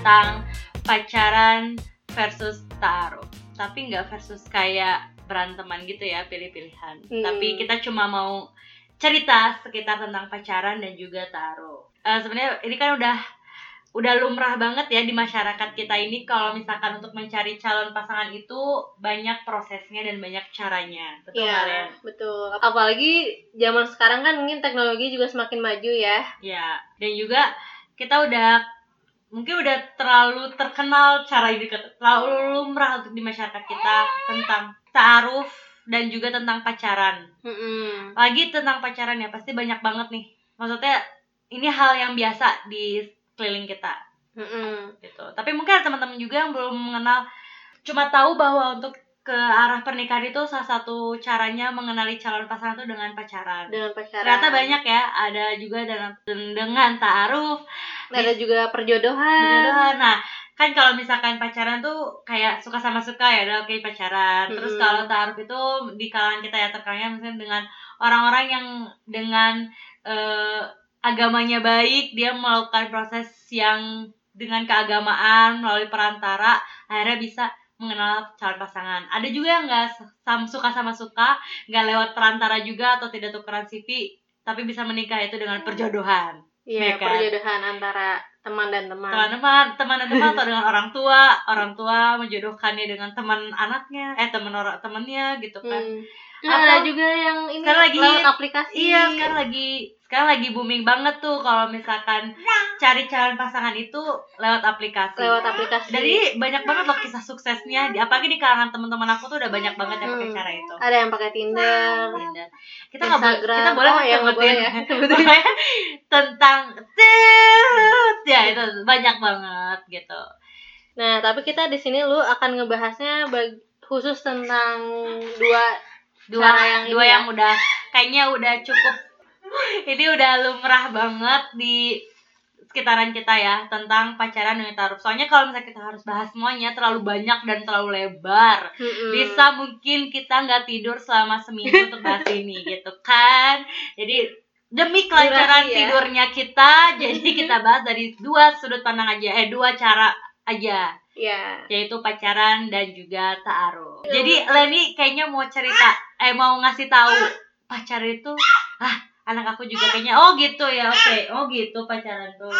tentang pacaran versus taruh. Tapi nggak versus kayak beranteman gitu ya, pilih-pilihan. Hmm. Tapi kita cuma mau cerita sekitar tentang pacaran dan juga taruh. Eh, Sebenarnya ini kan udah udah lumrah banget ya di masyarakat kita ini kalau misalkan untuk mencari calon pasangan itu banyak prosesnya dan banyak caranya. Betul Iya, Len? betul. Apalagi zaman sekarang kan mungkin teknologi juga semakin maju ya. Ya, dan juga kita udah mungkin udah terlalu terkenal cara ini terlalu lumrah untuk di masyarakat kita tentang taaruf dan juga tentang pacaran. Mm-mm. Lagi tentang pacaran ya pasti banyak banget nih. Maksudnya ini hal yang biasa di keliling kita Mm-mm. gitu. Tapi mungkin ada teman-teman juga yang belum mengenal cuma tahu bahwa untuk ke arah pernikahan itu salah satu caranya mengenali calon pasangan itu dengan pacaran. Dengan pacaran. Ternyata banyak ya, ada juga dengan dengan ta'aruf, Ada juga perjodohan. berjodohan. Nah, kan kalau misalkan pacaran tuh kayak suka sama suka ya, udah oke pacaran. Terus kalau ta'aruf itu di kalangan kita ya terkenalnya misalnya dengan orang-orang yang dengan eh, agamanya baik, dia melakukan proses yang dengan keagamaan melalui perantara akhirnya bisa mengenal calon pasangan. Ada juga yang nggak sam- suka sama suka, nggak lewat perantara juga atau tidak tukeran CV, tapi bisa menikah itu dengan perjodohan. Iya, Iya kan? perjodohan antara teman dan teman. Teman-teman, teman dan teman atau dengan orang tua, orang tua menjodohkannya dengan teman anaknya, eh teman orang temannya gitu kan. Hmm. Ada juga yang ini Sekarang lagi- lewat aplikasi. Iya, sekarang lagi sekarang lagi booming banget tuh kalau misalkan cari calon pasangan itu lewat aplikasi. lewat aplikasi. Jadi banyak banget loh kisah suksesnya, di- apalagi di kalangan teman-teman aku tuh udah banyak banget yang pakai Hmm. cara itu. ada yang pakai Tinder. Tinder. Kita nggak boleh, kita boleh Oh, ya, nggak sebutin ya. Pokoknya tentang tut, ya itu banyak banget gitu. Nah, tapi kita di sini lu akan ngebahasnya bag- khusus tentang dua Dua Cara yang dua ini yang udah kayaknya udah cukup ini udah lumrah banget di sekitaran kita ya tentang pacaran dengan taruh. Soalnya kalau misalnya kita harus bahas semuanya terlalu banyak dan terlalu lebar. Mm-mm. Bisa mungkin kita nggak tidur selama seminggu untuk bahas ini gitu kan. Jadi demi kelancaran ya. tidurnya kita, jadi kita bahas dari dua sudut pandang aja, eh dua cara aja, Ya. yaitu pacaran dan juga ta'aruf. Jadi Leni kayaknya mau cerita, eh mau ngasih tahu pacar itu, ah anak aku juga kayaknya, oh gitu ya, oke, oh gitu pacaran tuh.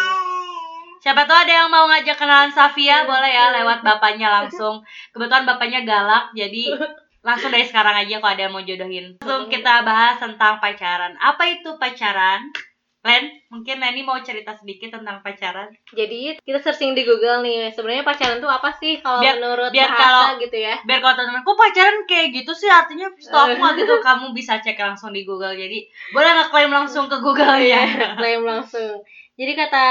Siapa tahu ada yang mau ngajak kenalan Safia, boleh ya lewat bapaknya langsung. Kebetulan bapaknya galak, jadi langsung dari sekarang aja kalau ada yang mau jodohin. Langsung kita bahas tentang pacaran. Apa itu pacaran? Len, mungkin Leni mau cerita sedikit tentang pacaran. Jadi kita searching di Google nih, sebenarnya pacaran tuh apa sih kalau Biar- menurut biar bahasa kalau- gitu ya? Biar kalau teman-teman, kok pacaran kayak gitu sih artinya stop nggak gitu. Kamu bisa cek langsung di Google. Jadi boleh ngeklaim langsung ke Google ya. Klaim langsung. Jadi kata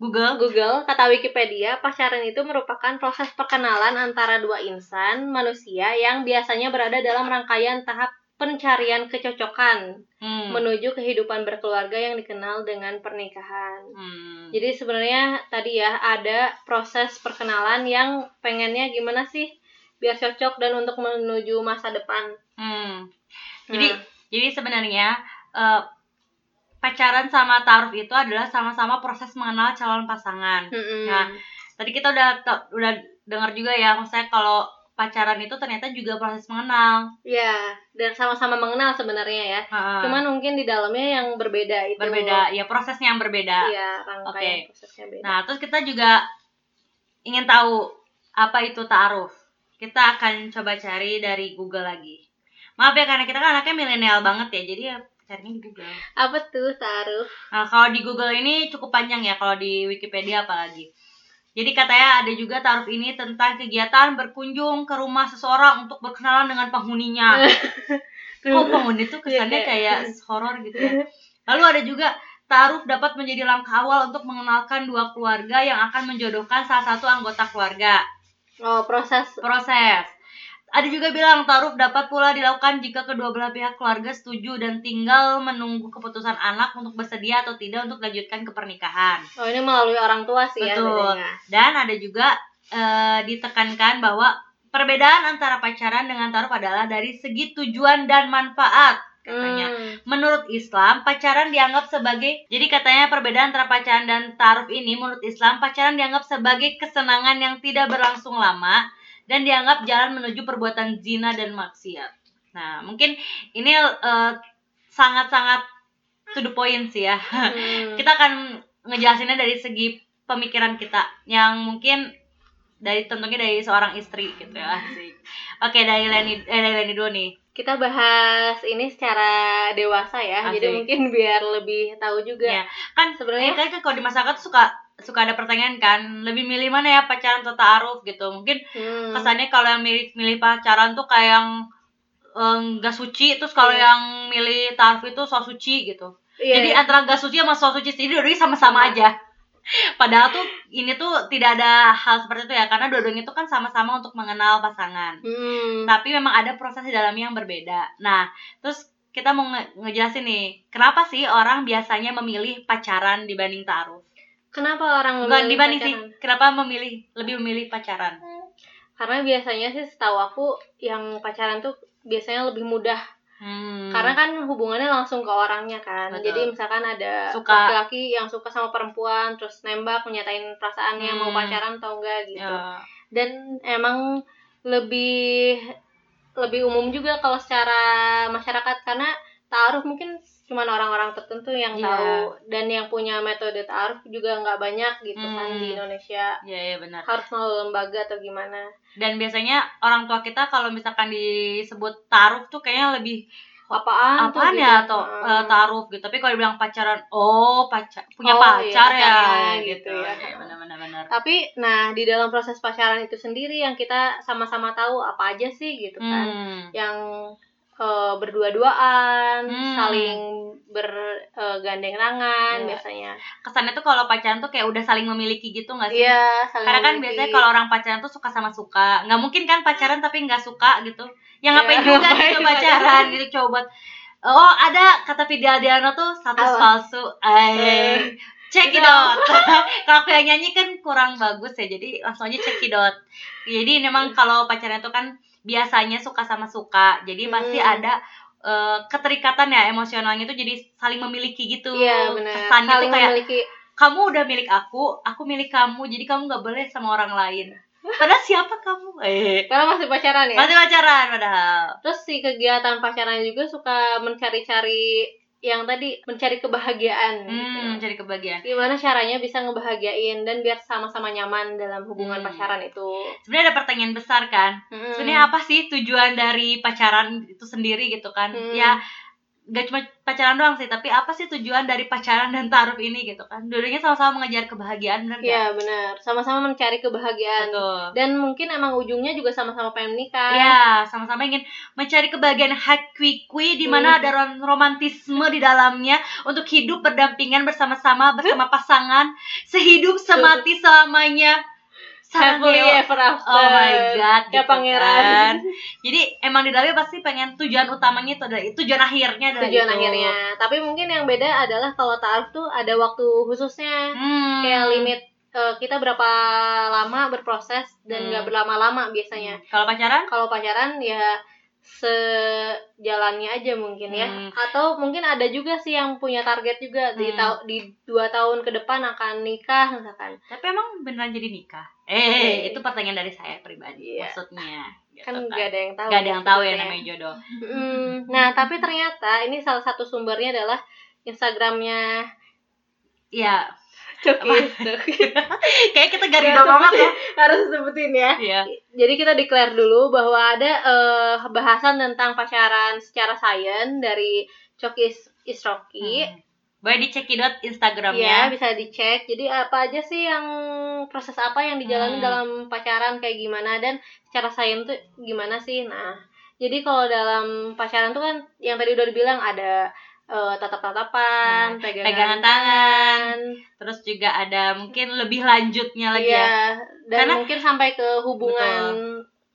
Google. Google, kata Wikipedia, pacaran itu merupakan proses perkenalan antara dua insan manusia yang biasanya berada dalam rangkaian tahap pencarian kecocokan Hmm. menuju kehidupan berkeluarga yang dikenal dengan pernikahan. Hmm. Jadi sebenarnya tadi ya ada proses perkenalan yang pengennya gimana sih biar cocok dan untuk menuju masa depan. Hmm. Jadi Nah, jadi sebenarnya eh, pacaran sama taruh itu adalah sama-sama proses mengenal calon pasangan. mm-mm. Nah, Tadi kita udah udah dengar juga ya, maksudnya kalau pacaran itu ternyata juga proses mengenal. ya dan sama-sama mengenal sebenarnya ya. Heeh. Cuman mungkin di dalamnya yang berbeda itu. berbeda, ya prosesnya yang berbeda. Iya, rangkaian prosesnya beda. Nah, terus kita juga ingin tahu apa itu ta'aruf. Kita akan coba cari dari Google lagi. Maaf ya karena kita kan anaknya milenial banget ya, jadi ya carinya di Google. Apa tuh taruh? Nah, kalau di Google ini cukup panjang ya, kalau di Wikipedia apalagi. Jadi katanya ada juga taruh ini tentang kegiatan berkunjung ke rumah seseorang untuk berkenalan dengan penghuninya. Kok penghuni tuh kesannya Iya, kayak horor gitu ya. Lalu ada juga taruh dapat menjadi langkah awal untuk mengenalkan dua keluarga yang akan menjodohkan salah satu anggota keluarga. Oh, proses Proses. Ada juga bilang taruh dapat pula dilakukan jika kedua belah pihak keluarga setuju dan tinggal menunggu keputusan anak untuk bersedia atau tidak untuk lanjutkan ke pernikahan. Oh, ini melalui orang tua sih ya Betul. Dan ada juga eh, ditekankan bahwa perbedaan antara pacaran dengan taruh adalah dari segi tujuan dan manfaat. katanya. Hmm. Menurut Islam, pacaran dianggap sebagai jadi katanya perbedaan antara pacaran dan taruh ini menurut Islam pacaran dianggap sebagai kesenangan yang tidak berlangsung lama dan dianggap jalan menuju perbuatan zina dan maksiat. Nah, mungkin ini eh, sangat-sangat to the point sih ya. Hmm. kita akan ngejelasinnya dari segi pemikiran kita yang mungkin dari tentunya dari seorang istri gitu ya asik. Oke dari Leni eh, dari Leni dulu nih. kita bahas ini secara dewasa ya Asik. jadi mungkin biar lebih tahu juga Ya, kan sebenarnya sebenarnya kan kalau di masyarakat suka suka ada pertanyaan kan lebih milih mana ya pacaran atau ta'aruf gitu mungkin hmm, kesannya kalau yang milih milih pacaran tuh kayak yang eh, nggak suci terus kalau Iya. yang milih ta'aruf itu so suci gitu iya, jadi iya. antara nggak suci sama so suci jadi dua-duanya sama-sama aja padahal tuh ini tuh tidak ada hal seperti itu ya karena dua-duanya itu kan sama-sama untuk mengenal pasangan Hmm, tapi memang ada proses di dalamnya yang berbeda. Nah, terus kita mau nge- ngejelasin nih, kenapa sih orang biasanya memilih pacaran dibanding taruh? Kenapa orang Bukan memilih dibanding sih, pacaran? kenapa memilih lebih memilih pacaran? karena biasanya sih setahu aku yang pacaran tuh biasanya lebih mudah Hmm. karena kan hubungannya langsung ke orangnya kan Betul. jadi misalkan ada Suka. laki-laki yang suka sama perempuan terus nembak menyatain perasaannya mau Hmm. pacaran atau enggak gitu Ya, dan emang lebih lebih umum juga kalau secara masyarakat karena taaruf mungkin cuman orang-orang tertentu yang Iya. tahu dan yang punya metode taaruf juga nggak banyak gitu kan Hmm. di Indonesia ya, ya benar. harus melalui lembaga atau gimana Dan biasanya orang tua kita kalau misalkan disebut taruh tuh kayaknya lebih apaan apaan gitu. ya atau Heeh. eh, taruh gitu. Tapi kalau dibilang pacaran, oh pacar punya Oh, iya, pacar ya pacarnya gitu. gitu ya. Ya, benar-benar benar. tapi nah di dalam proses pacaran itu sendiri yang kita sama-sama tahu apa aja sih gitu kan Hmm. yang eh, berdua-duaan Hmm. saling bergandeng tangan Iya. biasanya kesannya tuh kalau pacaran tuh kayak udah saling memiliki gitu nggak sih? iya saling Karena kan memiliki. biasanya kalau orang pacaran tuh suka sama suka, nggak mungkin kan pacaran tapi nggak suka gitu. Ya Iya, ngapain juga ngapain gitu pacaran gitu coba Oh ada kata Vidya Diano tuh status Apa? palsu. Eh, Eh. check it Itu out. kalau yang nyanyi kan kurang bagus ya, jadi langsung aja check it out. Jadi memang kalau pacaran itu kan biasanya suka sama suka, jadi pasti Hmm. ada eh, keterikatan ya emosionalnya tuh jadi saling memiliki gitu. iya Kesannya tuh kayak memiliki kamu udah milik aku, aku milik kamu, jadi kamu nggak boleh sama orang lain. Padahal siapa kamu? Eh, karena masih pacaran ya masih pacaran padahal. terus si kegiatan pacaran juga suka mencari-cari yang tadi mencari kebahagiaan gitu. Hmm, cari kebahagiaan. gimana caranya bisa ngebahagiain dan biar sama-sama nyaman dalam hubungan Hmm. pacaran itu Sebenarnya ada pertanyaan besar kan. Hmm. Sebenarnya apa sih tujuan dari pacaran itu sendiri gitu kan? Hmm. Ya gak cuma pacaran doang sih, tapi apa sih tujuan dari pacaran dan taruh ini gitu kan? Dulunya sama-sama mengejar kebahagiaan, bener gak? Iya benar sama-sama mencari kebahagiaan Betul. dan mungkin emang ujungnya juga sama-sama pengen menikah Iya, sama-sama ingin mencari kebahagiaan hakiki di mana Hmm. ada rom- romantisme di dalamnya untuk hidup berdampingan bersama-sama bersama pasangan sehidup semati selamanya. Happily ever after Oh my god, kayak gitu pangeran kan. Jadi emang di dalamnya pasti pengen tujuan utamanya itu adalah tujuan akhirnya adalah tujuan itu. akhirnya tapi mungkin yang beda adalah kalau taaruf tuh ada waktu khususnya Hmm. kayak limit eh, kita berapa lama berproses dan Hmm. nggak berlama-lama biasanya Kalau pacaran? kalau pacaran ya sejalannya aja mungkin ya Hmm. atau mungkin ada juga sih yang punya target juga di Hmm. tau di dua tahun ke depan akan nikah misalkan Tapi emang beneran jadi nikah? Eh, Eh. itu pertanyaan dari saya pribadi Iya. maksudnya. Gitu kan nggak ada yang tahu Gak ada yang tahu ya namanya jodoh. Hmm, nah tapi ternyata ini salah satu sumbernya adalah Instagramnya Iya, Coki kayak kita ridho banget ya. harus sebutin ya Iya. jadi kita declare dulu bahwa ada eh, bahasan tentang pacaran secara sains dari Coki Is- Isroki Hmm. Boleh dicekidot Iya, Instagramnya. bisa dicek. Jadi apa aja sih yang proses apa yang dijalani Hmm. dalam pacaran kayak gimana dan secara sains tuh gimana sih? Nah, jadi kalau dalam pacaran tuh kan yang tadi udah dibilang ada eh, tatap-tatapan, pegangan, Hmm. pegangan tangan, Terus juga ada mungkin lebih lanjutnya lagi ya. Iya, dan Karena- mungkin sampai ke hubungan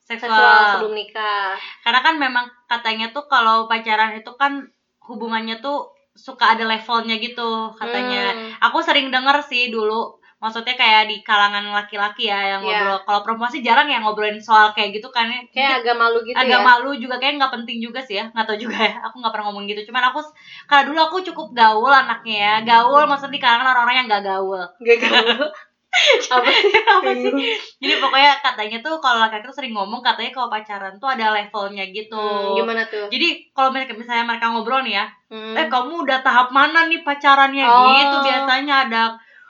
Seksual. seksual sebelum nikah. Karena kan memang katanya tuh kalau pacaran itu kan hubungannya tuh suka ada levelnya gitu katanya. Hmm. Aku sering denger sih dulu maksudnya kayak di kalangan laki-laki ya yang Iya. ngobrol. Kalau perempuan sih jarang ya ngobrolin soal kayak gitu kan. Ya. kayak agak malu gitu agak ya. malu juga kayak nggak penting juga sih ya. Nggak tahu juga ya. Aku nggak pernah ngomong gitu. Cuman aku karena dulu aku cukup gaul anaknya ya. Gaul maksudnya di kalangan orang-orang yang gak gaul. Gak gaul. Apa sih? Apa sih? Jadi pokoknya katanya tuh kalau laki-laki tuh sering ngomong katanya kalau pacaran tuh ada levelnya gitu. Hmm, gimana tuh? Jadi kalau mereka misalnya mereka ngobrol nih ya Hmm. eh kamu udah tahap mana nih pacarannya? Oh. gitu biasanya ada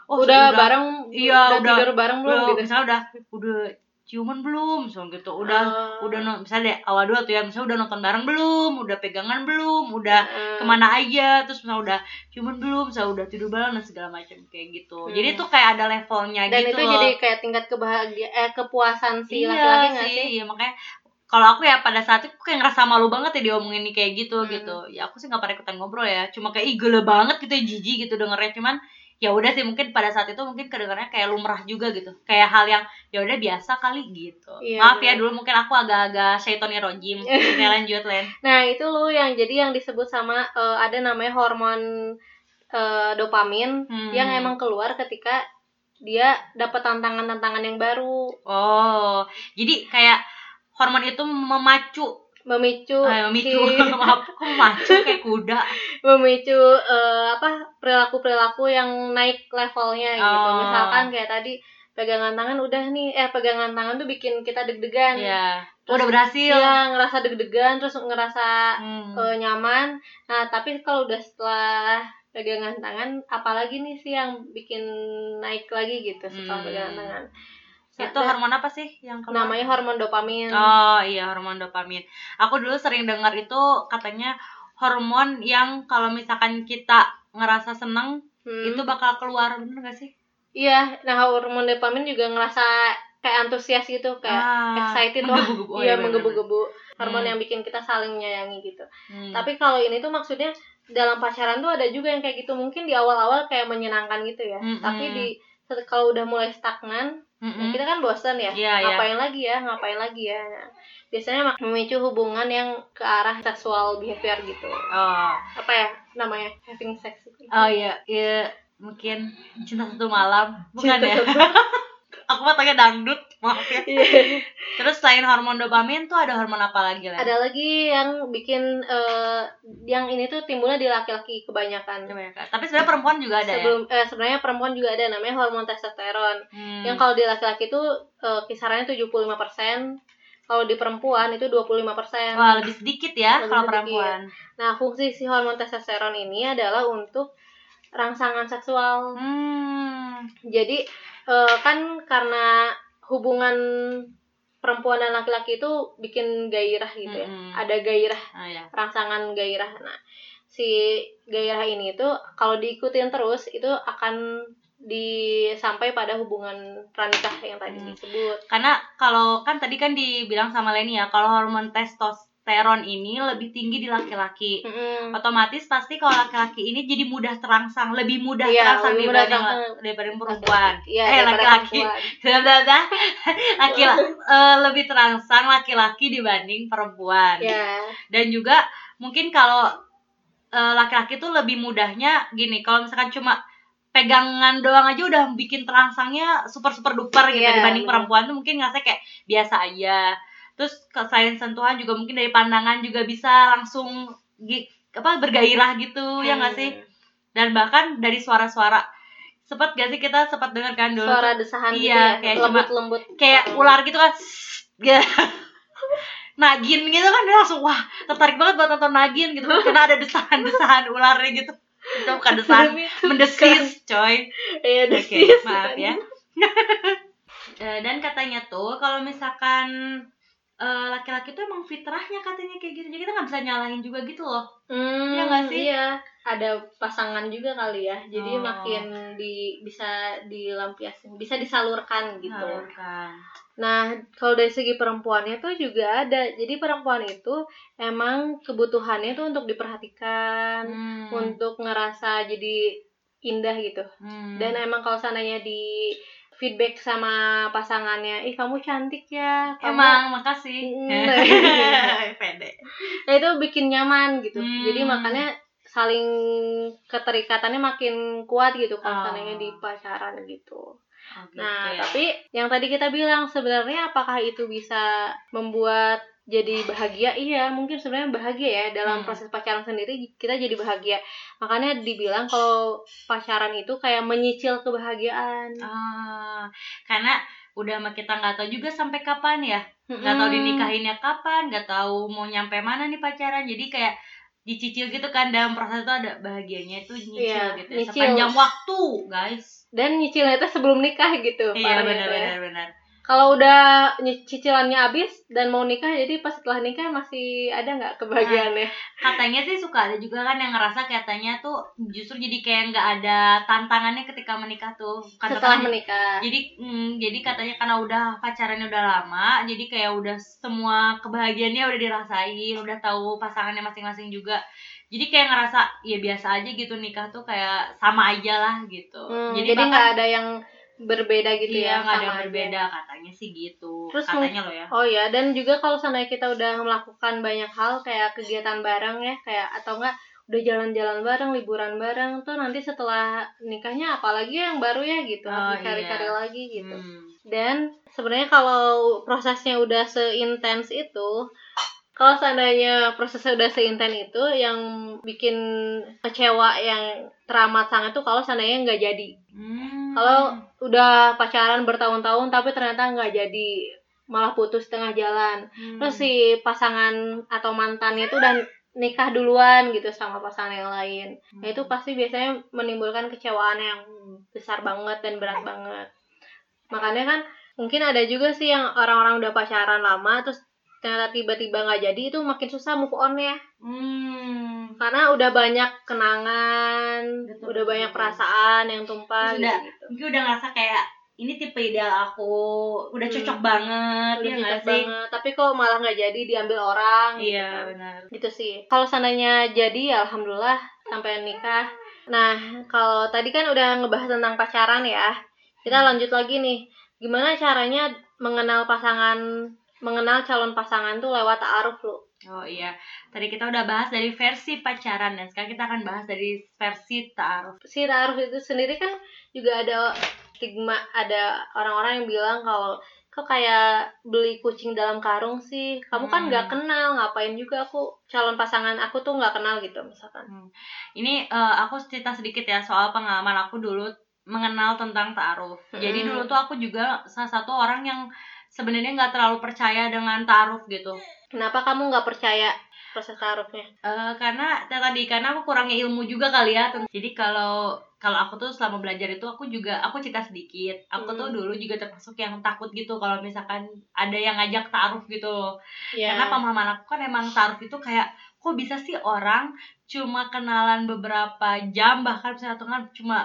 oh udah, bareng iya, udah, udah- tidur bareng belum udah, gitu? misalnya udah udah ciuman belum? Misalnya gitu. Udah Oh. udah no- misalnya awal dulu tuh ya misalnya udah nonton bareng belum? Udah pegangan belum? Udah Hmm. ke mana aja? Terus misalnya udah cuman belum? Misalnya udah tidur bareng dan segala macam kayak gitu. Hmm. jadi tuh kayak ada levelnya dan gitu itu loh. jadi kayak tingkat kebahagiaan eh kepuasan si iya laki-laki nggak sih sih? iya makanya kalau aku ya pada saat itu aku kayak ngerasa malu banget ya diomongin nih kayak gitu Hmm. gitu ya aku sih nggak pernah ikutan ngobrol ya cuma kayak ih gele banget gitu ya jijik gitu dengernya. Cuman ya udah sih mungkin pada saat itu mungkin kedengarannya kayak lumrah juga gitu. Kayak hal yang ya udah biasa kali gitu. Iya, maaf ya benar. dulu mungkin aku agak-agak syaitonir rojim. Lanjut Len. Nah itu loh yang jadi yang disebut sama eh, ada namanya hormon eh, dopamin Hmm. yang emang keluar ketika dia dapat tantangan-tantangan yang baru, oh jadi kayak hormon itu memacu memicu eh, memicu si- maaf aku memacu kayak kuda memicu eh, apa perilaku-perilaku yang naik levelnya gitu. Oh. Misalkan kayak tadi pegangan tangan udah nih eh pegangan tangan tuh bikin kita deg-degan. ya Terus- udah berhasil Iya, ngerasa deg-degan terus ngerasa Hmm. eh, nyaman. Nah, tapi kalau udah setelah pegangan tangan, apalagi nih sih yang bikin naik lagi gitu setelah Hmm. pegangan tangan. Itu Nah, hormon apa sih yang keluar? namanya hormon dopamin. Oh iya hormon dopamin. Aku dulu sering dengar itu katanya hormon yang kalau misalkan kita ngerasa seneng Hmm. itu bakal keluar bener gak sih? Iya, nah hormon dopamin juga ngerasa kayak antusias gitu, kayak Ah, excited wah. menggebu-gebu. Oh, iya, bener-bener. menggebu-gebu. Hormon Hmm. yang bikin kita saling menyayangi gitu. Hmm. Tapi kalau ini tuh maksudnya dalam pacaran tuh ada juga yang kayak gitu. Mungkin di awal-awal kayak menyenangkan gitu ya. Mm-mm. Tapi di kalau udah mulai stagnan, Mm-mm. kita kan bosan ya. Iya, iya. ngapain lagi ya? Ngapain lagi ya? Nah, biasanya memicu hubungan yang ke arah seksual behavior gitu. Oh, apa ya namanya? Having sex gitu. oh iya, iya mungkin. Cinta satu malam. Bukan Cinta ya? satu- Aku mah tanya dangdut, maaf ya. Iya. Terus selain hormon dopamin tuh ada hormon apa lagi lah? ada lagi yang bikin eh, yang ini tuh timbulnya di laki-laki kebanyakan Tapi sebenarnya perempuan juga ada sebelum eh, sebenarnya perempuan juga ada namanya hormon testosteron ya. Hmm. yang kalau di laki-laki itu eh, kisarannya 75% kalau di perempuan itu 25% Wah lebih sedikit ya Lebih kalau sedikit. perempuan. Nah, fungsi si hormon testosteron ini adalah untuk rangsangan seksual. Hmm. Jadi eh, kan karena hubungan perempuan dan laki-laki itu bikin gairah gitu ya. Mm-mm. Ada gairah, Oh ya. rangsangan gairah. Nah, si gairah ini itu kalau diikutin terus itu akan di sampai pada hubungan pranikah yang tadi Hmm. disebut. Karena kalau kan tadi kan dibilang sama Leni ya, kalau hormon testosteron ini lebih tinggi di laki-laki. Mm-mm. Otomatis pasti kalau laki-laki ini jadi mudah terangsang, lebih mudah Iya, terangsang lebih mudah dibanding daripada perempuan. Iya, eh laki-laki. laki eh, lebih terangsang laki-laki dibanding perempuan. Ya. Dan juga mungkin kalau eh, laki-laki tuh lebih mudahnya gini, kalau misalkan cuma pegangan doang aja udah bikin terangsangnya super super duper gitu Iya, dibanding bener. perempuan tuh mungkin ngerasa kayak biasa aja. Terus ke selain sentuhan juga mungkin dari pandangan juga bisa langsung apa bergairah gitu ya nggak sih? Hmm. Dan bahkan dari suara-suara. Sempat gak sih kita sempat dengar kan dulu suara desahan Iya, gitu ya kayak cuma- lembut-lembut. kayak ular gitu kan gitu. Nagin gitu kan dia langsung wah tertarik banget buat nonton Nagin gitu kan. Karena ada desahan-desahan ularnya gitu. Itu bukan desahan mendesis coy. Iya, desis. maaf ya. Eh, dan katanya tuh kalau misalkan eh, laki-laki tuh emang fitrahnya katanya kayak gitu jadi kita nggak bisa nyalahin juga gitu loh Hmm, Iya nggak sih? Iya, ada pasangan juga kali ya. Jadi Oh. makin di bisa dilampiaskan, bisa disalurkan gitu. Salurkan. Nah, kalau dari segi perempuannya tuh juga ada. Jadi perempuan itu emang kebutuhannya tuh untuk diperhatikan, Hmm. untuk ngerasa jadi indah gitu. Hmm. Dan emang kalau sananya di feedback sama pasangannya, ih kamu cantik ya, kamu emang makasih pede Nah, itu bikin nyaman gitu. Hmm. Jadi makanya saling keterikatannya makin kuat gitu kalau Oh. seandainya di pacaran gitu. Oh, gitu Nah, ya. tapi yang tadi kita bilang sebenarnya apakah itu bisa membuat jadi bahagia? Iya, mungkin sebenarnya bahagia ya dalam Hmm. proses pacaran sendiri kita jadi bahagia. Makanya dibilang kalau pacaran itu kayak menyicil kebahagiaan. Ah, karena udah sama kita nggak tahu juga sampai kapan ya nggak tahu Mm-mm. dinikahinnya kapan nggak tahu mau nyampe mana nih pacaran jadi kayak dicicil gitu kan dalam proses itu ada bahagianya itu nyicil Iya, gitu ya. nyicil. sepanjang waktu guys Dan nyicilnya itu sebelum nikah gitu. iya parahnya benar ya. benar benar Kalau udah ny- cicilannya habis dan mau nikah, jadi pas setelah nikah masih ada nggak kebahagiaannya? katanya sih suka ada juga kan yang ngerasa katanya tuh justru jadi kayak nggak ada tantangannya ketika menikah tuh Bukan setelah menikah. jadi mm, jadi katanya karena udah pacarannya udah lama jadi kayak udah semua kebahagiaannya udah dirasain udah tahu pasangannya masing-masing juga jadi kayak ngerasa ya biasa aja gitu nikah tuh kayak sama aja lah gitu Hmm, jadi nggak ada yang berbeda gitu iya ya nggak ada yang aja. berbeda katanya sih gitu Terus katanya loh ya Oh ya, dan juga kalau seandainya kita udah melakukan banyak hal kayak kegiatan bareng ya, kayak atau enggak udah jalan-jalan bareng, liburan bareng tuh nanti setelah nikahnya apalagi yang baru ya gitu, Oh, cari-cari iya. lagi gitu. Hmm. Dan sebenarnya kalau prosesnya udah seintens itu, kalau seandainya prosesnya udah seintens itu, yang bikin kecewa yang teramat sangat tuh kalau seandainya nggak jadi. Hmm. Kalau udah pacaran bertahun-tahun tapi ternyata nggak jadi, malah putus tengah jalan. Hmm. Terus si pasangan atau mantannya itu udah nikah duluan gitu sama pasangan yang lain. Nah itu pasti biasanya menimbulkan kecewaan yang besar banget dan berat banget. Makanya kan mungkin ada juga sih yang orang-orang udah pacaran lama terus ternyata tiba-tiba nggak jadi itu makin susah move on ya Hmm. Karena udah banyak kenangan Betul, udah betul, banyak betul. perasaan yang tumpah Terus udah- gitu, mungkin udah ngerasa kayak ini tipe ideal aku udah Hmm. cocok banget Udah ya cocok sih? banget. Tapi kok malah nggak jadi diambil orang gitu iya kan. benar. Gitu sih. Kalau seandainya jadi ya alhamdulillah sampai nikah. Nah kalau tadi kan udah ngebahas tentang pacaran ya. Kita Hmm. lanjut lagi nih. Gimana caranya mengenal pasangan mengenal calon pasangan tuh lewat ta'aruf lu Oh iya, tadi kita udah bahas dari versi pacaran dan sekarang kita akan bahas dari versi ta'aruf. si ta'aruf itu sendiri kan juga ada stigma ada orang-orang yang bilang kalau kok kayak beli kucing dalam karung sih kamu kan Hmm. nggak kenal ngapain juga aku calon pasangan aku tuh nggak kenal gitu misalkan Ini eh, aku cerita sedikit ya soal pengalaman aku dulu mengenal tentang ta'aruf. Jadi Hmm. dulu tuh aku juga salah satu orang yang sebenarnya nggak terlalu percaya dengan ta'aruf gitu. kenapa kamu nggak percaya proses ta'arufnya Eh, karena tadi karena aku kurangnya ilmu juga kali ya. Jadi kalau kalau aku tuh selama belajar itu aku juga aku cerita sedikit. Aku tuh Hmm. dulu juga termasuk yang takut gitu kalau misalkan ada yang ngajak ta'aruf gitu. ya Karena pemahaman aku kan emang ta'aruf itu kayak kok bisa sih orang cuma kenalan beberapa jam bahkan misalnya kan cuma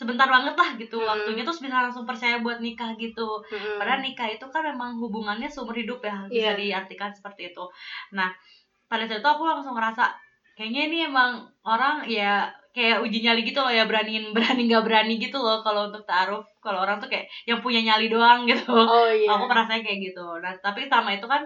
sebentar banget lah gitu Hmm. waktunya terus bisa langsung percaya buat nikah gitu. Mm-mm. Padahal nikah itu kan memang hubungannya seumur hidup ya bisa Iya. diartikan seperti itu. Nah pada saat itu aku langsung ngerasa kayaknya ini emang orang ya kayak uji nyali gitu loh ya beraniin berani nggak berani gitu loh kalau untuk taruh kalau orang tuh kayak yang punya nyali doang gitu. oh iya Aku merasanya kayak gitu. Nah tapi selama itu kan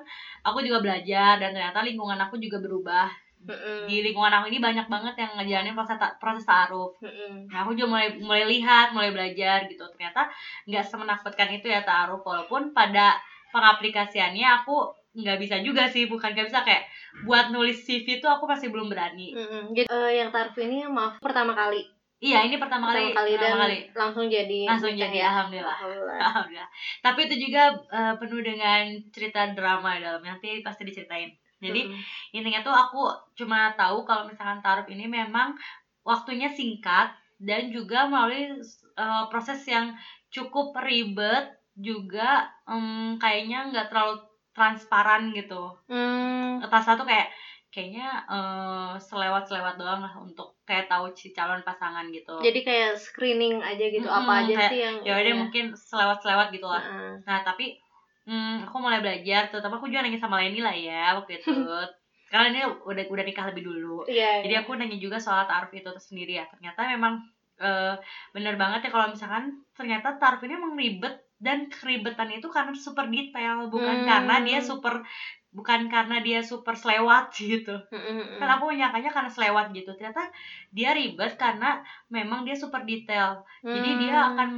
aku juga belajar dan ternyata lingkungan aku juga berubah. Mm-mm. Di lingkungan aku ini banyak banget yang ngejalanin proses ta- proses taruh. Mm-mm. Nah, aku juga mulai mulai lihat, mulai belajar gitu. Ternyata nggak semenakutkan itu ya taruh walaupun pada pengaplikasiannya aku nggak bisa juga sih, bukan nggak bisa kayak buat nulis CV tuh aku masih belum berani. Mm-mm. Jadi eh, yang ta'aruf ini maaf pertama kali Iya, ini pertama, pertama kali, kali dan pertama kali. langsung jadi Langsung jadi ya? alhamdulillah. Alhamdulillah. Alhamdulillah. Tapi itu juga eh, penuh dengan cerita drama dalamnya nanti pasti diceritain. Jadi Mm-mm. intinya tuh aku cuma tahu kalau misalkan taruh ini memang waktunya singkat dan juga melalui uh, proses yang cukup ribet juga em, kayaknya nggak terlalu transparan gitu. Hmm, Atas satu kayak kayaknya eh, selewat-selewat doang lah untuk kayak tahu si calon pasangan gitu. jadi kayak screening aja gitu Mm-mm, apa aja kayak, sih yang ya udah mungkin selewat-selewat gitu lah. Heeh. Nah tapi hmm, aku mulai belajar, terutama aku juga nanya sama Leni lah ya waktu itu. Karena ini udah udah nikah lebih dulu. Iya. Jadi iya. aku nanya juga soal tarif itu sendiri ya. Ternyata memang eh, bener banget ya kalau misalkan ternyata tarif ini emang ribet dan keribetan itu karena super detail bukan Hmm. karena dia super bukan karena dia super selewat gitu Mm-mm. kan aku menyangkanya karena selewat gitu ternyata dia ribet karena memang dia super detail jadi dia Hmm. akan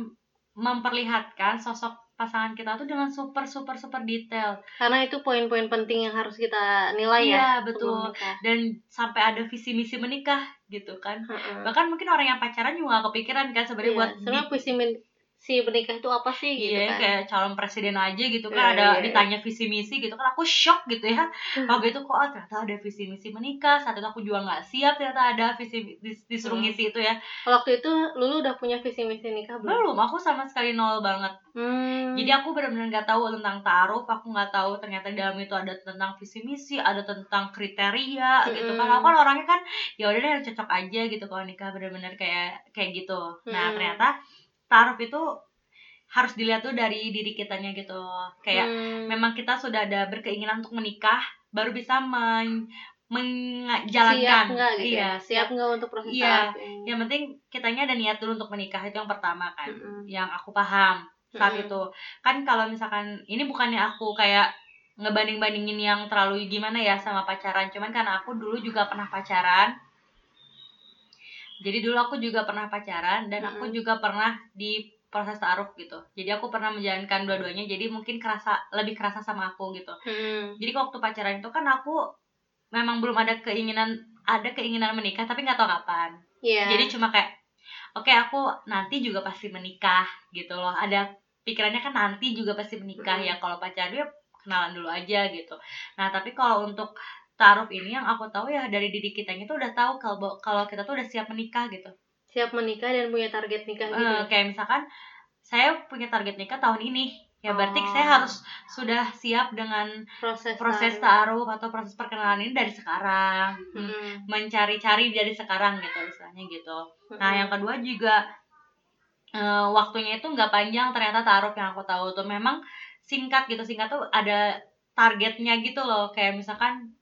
memperlihatkan sosok pasangan kita tuh dengan super super super detail. Karena itu poin-poin penting yang harus kita nilai ya iya sebelum betul. dan sampai ada visi misi menikah gitu kan. Mm-mm. bahkan mungkin orang yang pacaran juga gak kepikiran kan sebenarnya Iya, buat sebenarnya visi si menikah itu apa sih gitu Iya kan. kayak calon presiden aja gitu Iya, kan ada iya. ditanya visi misi gitu kan aku shock gitu ya. Waktu itu kok ah, ternyata ada visi misi menikah saat itu aku juga nggak siap ternyata ada visi dis- disuruh Hmm. ngisi itu ya. Waktu itu lulu udah punya visi misi nikah belum? Belum aku sama sekali nol banget. Hmm. jadi aku benar-benar nggak tahu tentang taruh aku nggak tahu ternyata di dalam itu ada tentang visi misi ada tentang kriteria gitu kan. Aku kan orangnya kan ya udah deh cocok aja gitu kalau nikah benar-benar kayak kayak gitu. Nah ternyata taruh itu harus dilihat tuh dari diri kitanya gitu kayak Hmm. memang kita sudah ada berkeinginan untuk menikah baru bisa men menjalankan siap nggak gitu iya ya? siap nggak untuk proses Iya. ini? yang penting kitanya ada niat dulu untuk menikah itu yang pertama kan Mm-mm. yang aku paham saat Mm-mm. itu kan kalau misalkan ini bukannya aku kayak ngebanding bandingin yang terlalu gimana ya sama pacaran cuman karena aku dulu juga pernah pacaran jadi dulu aku juga pernah pacaran dan aku juga pernah di proses taruh gitu. Jadi aku pernah menjalankan dua-duanya jadi mungkin kerasa lebih kerasa sama aku gitu. Mm-mm. jadi waktu pacaran itu kan aku memang belum ada keinginan ada keinginan menikah tapi nggak tahu kapan. Iya. jadi cuma kayak oke aku nanti juga pasti menikah gitu loh. Ada pikirannya kan nanti juga pasti menikah Mm. ya. Kalau pacaran ya kenalan dulu aja gitu. Nah tapi kalau untuk taruh ini yang aku tahu ya dari diri kitanya tuh udah tahu kalau kalau kita tuh udah siap menikah gitu. Siap menikah dan punya target nikah gitu. Eh, kayak misalkan saya punya target nikah tahun ini ya berarti Oh. saya harus sudah siap dengan proses proses taruh. atau proses perkenalan ini dari sekarang. Hmm, mencari-cari dari sekarang gitu istilahnya gitu. Nah, Mm-mm. yang kedua juga eh, waktunya itu nggak panjang ternyata taruh yang aku tahu tuh. Memang singkat gitu singkat tuh ada targetnya gitu loh. Kayak misalkan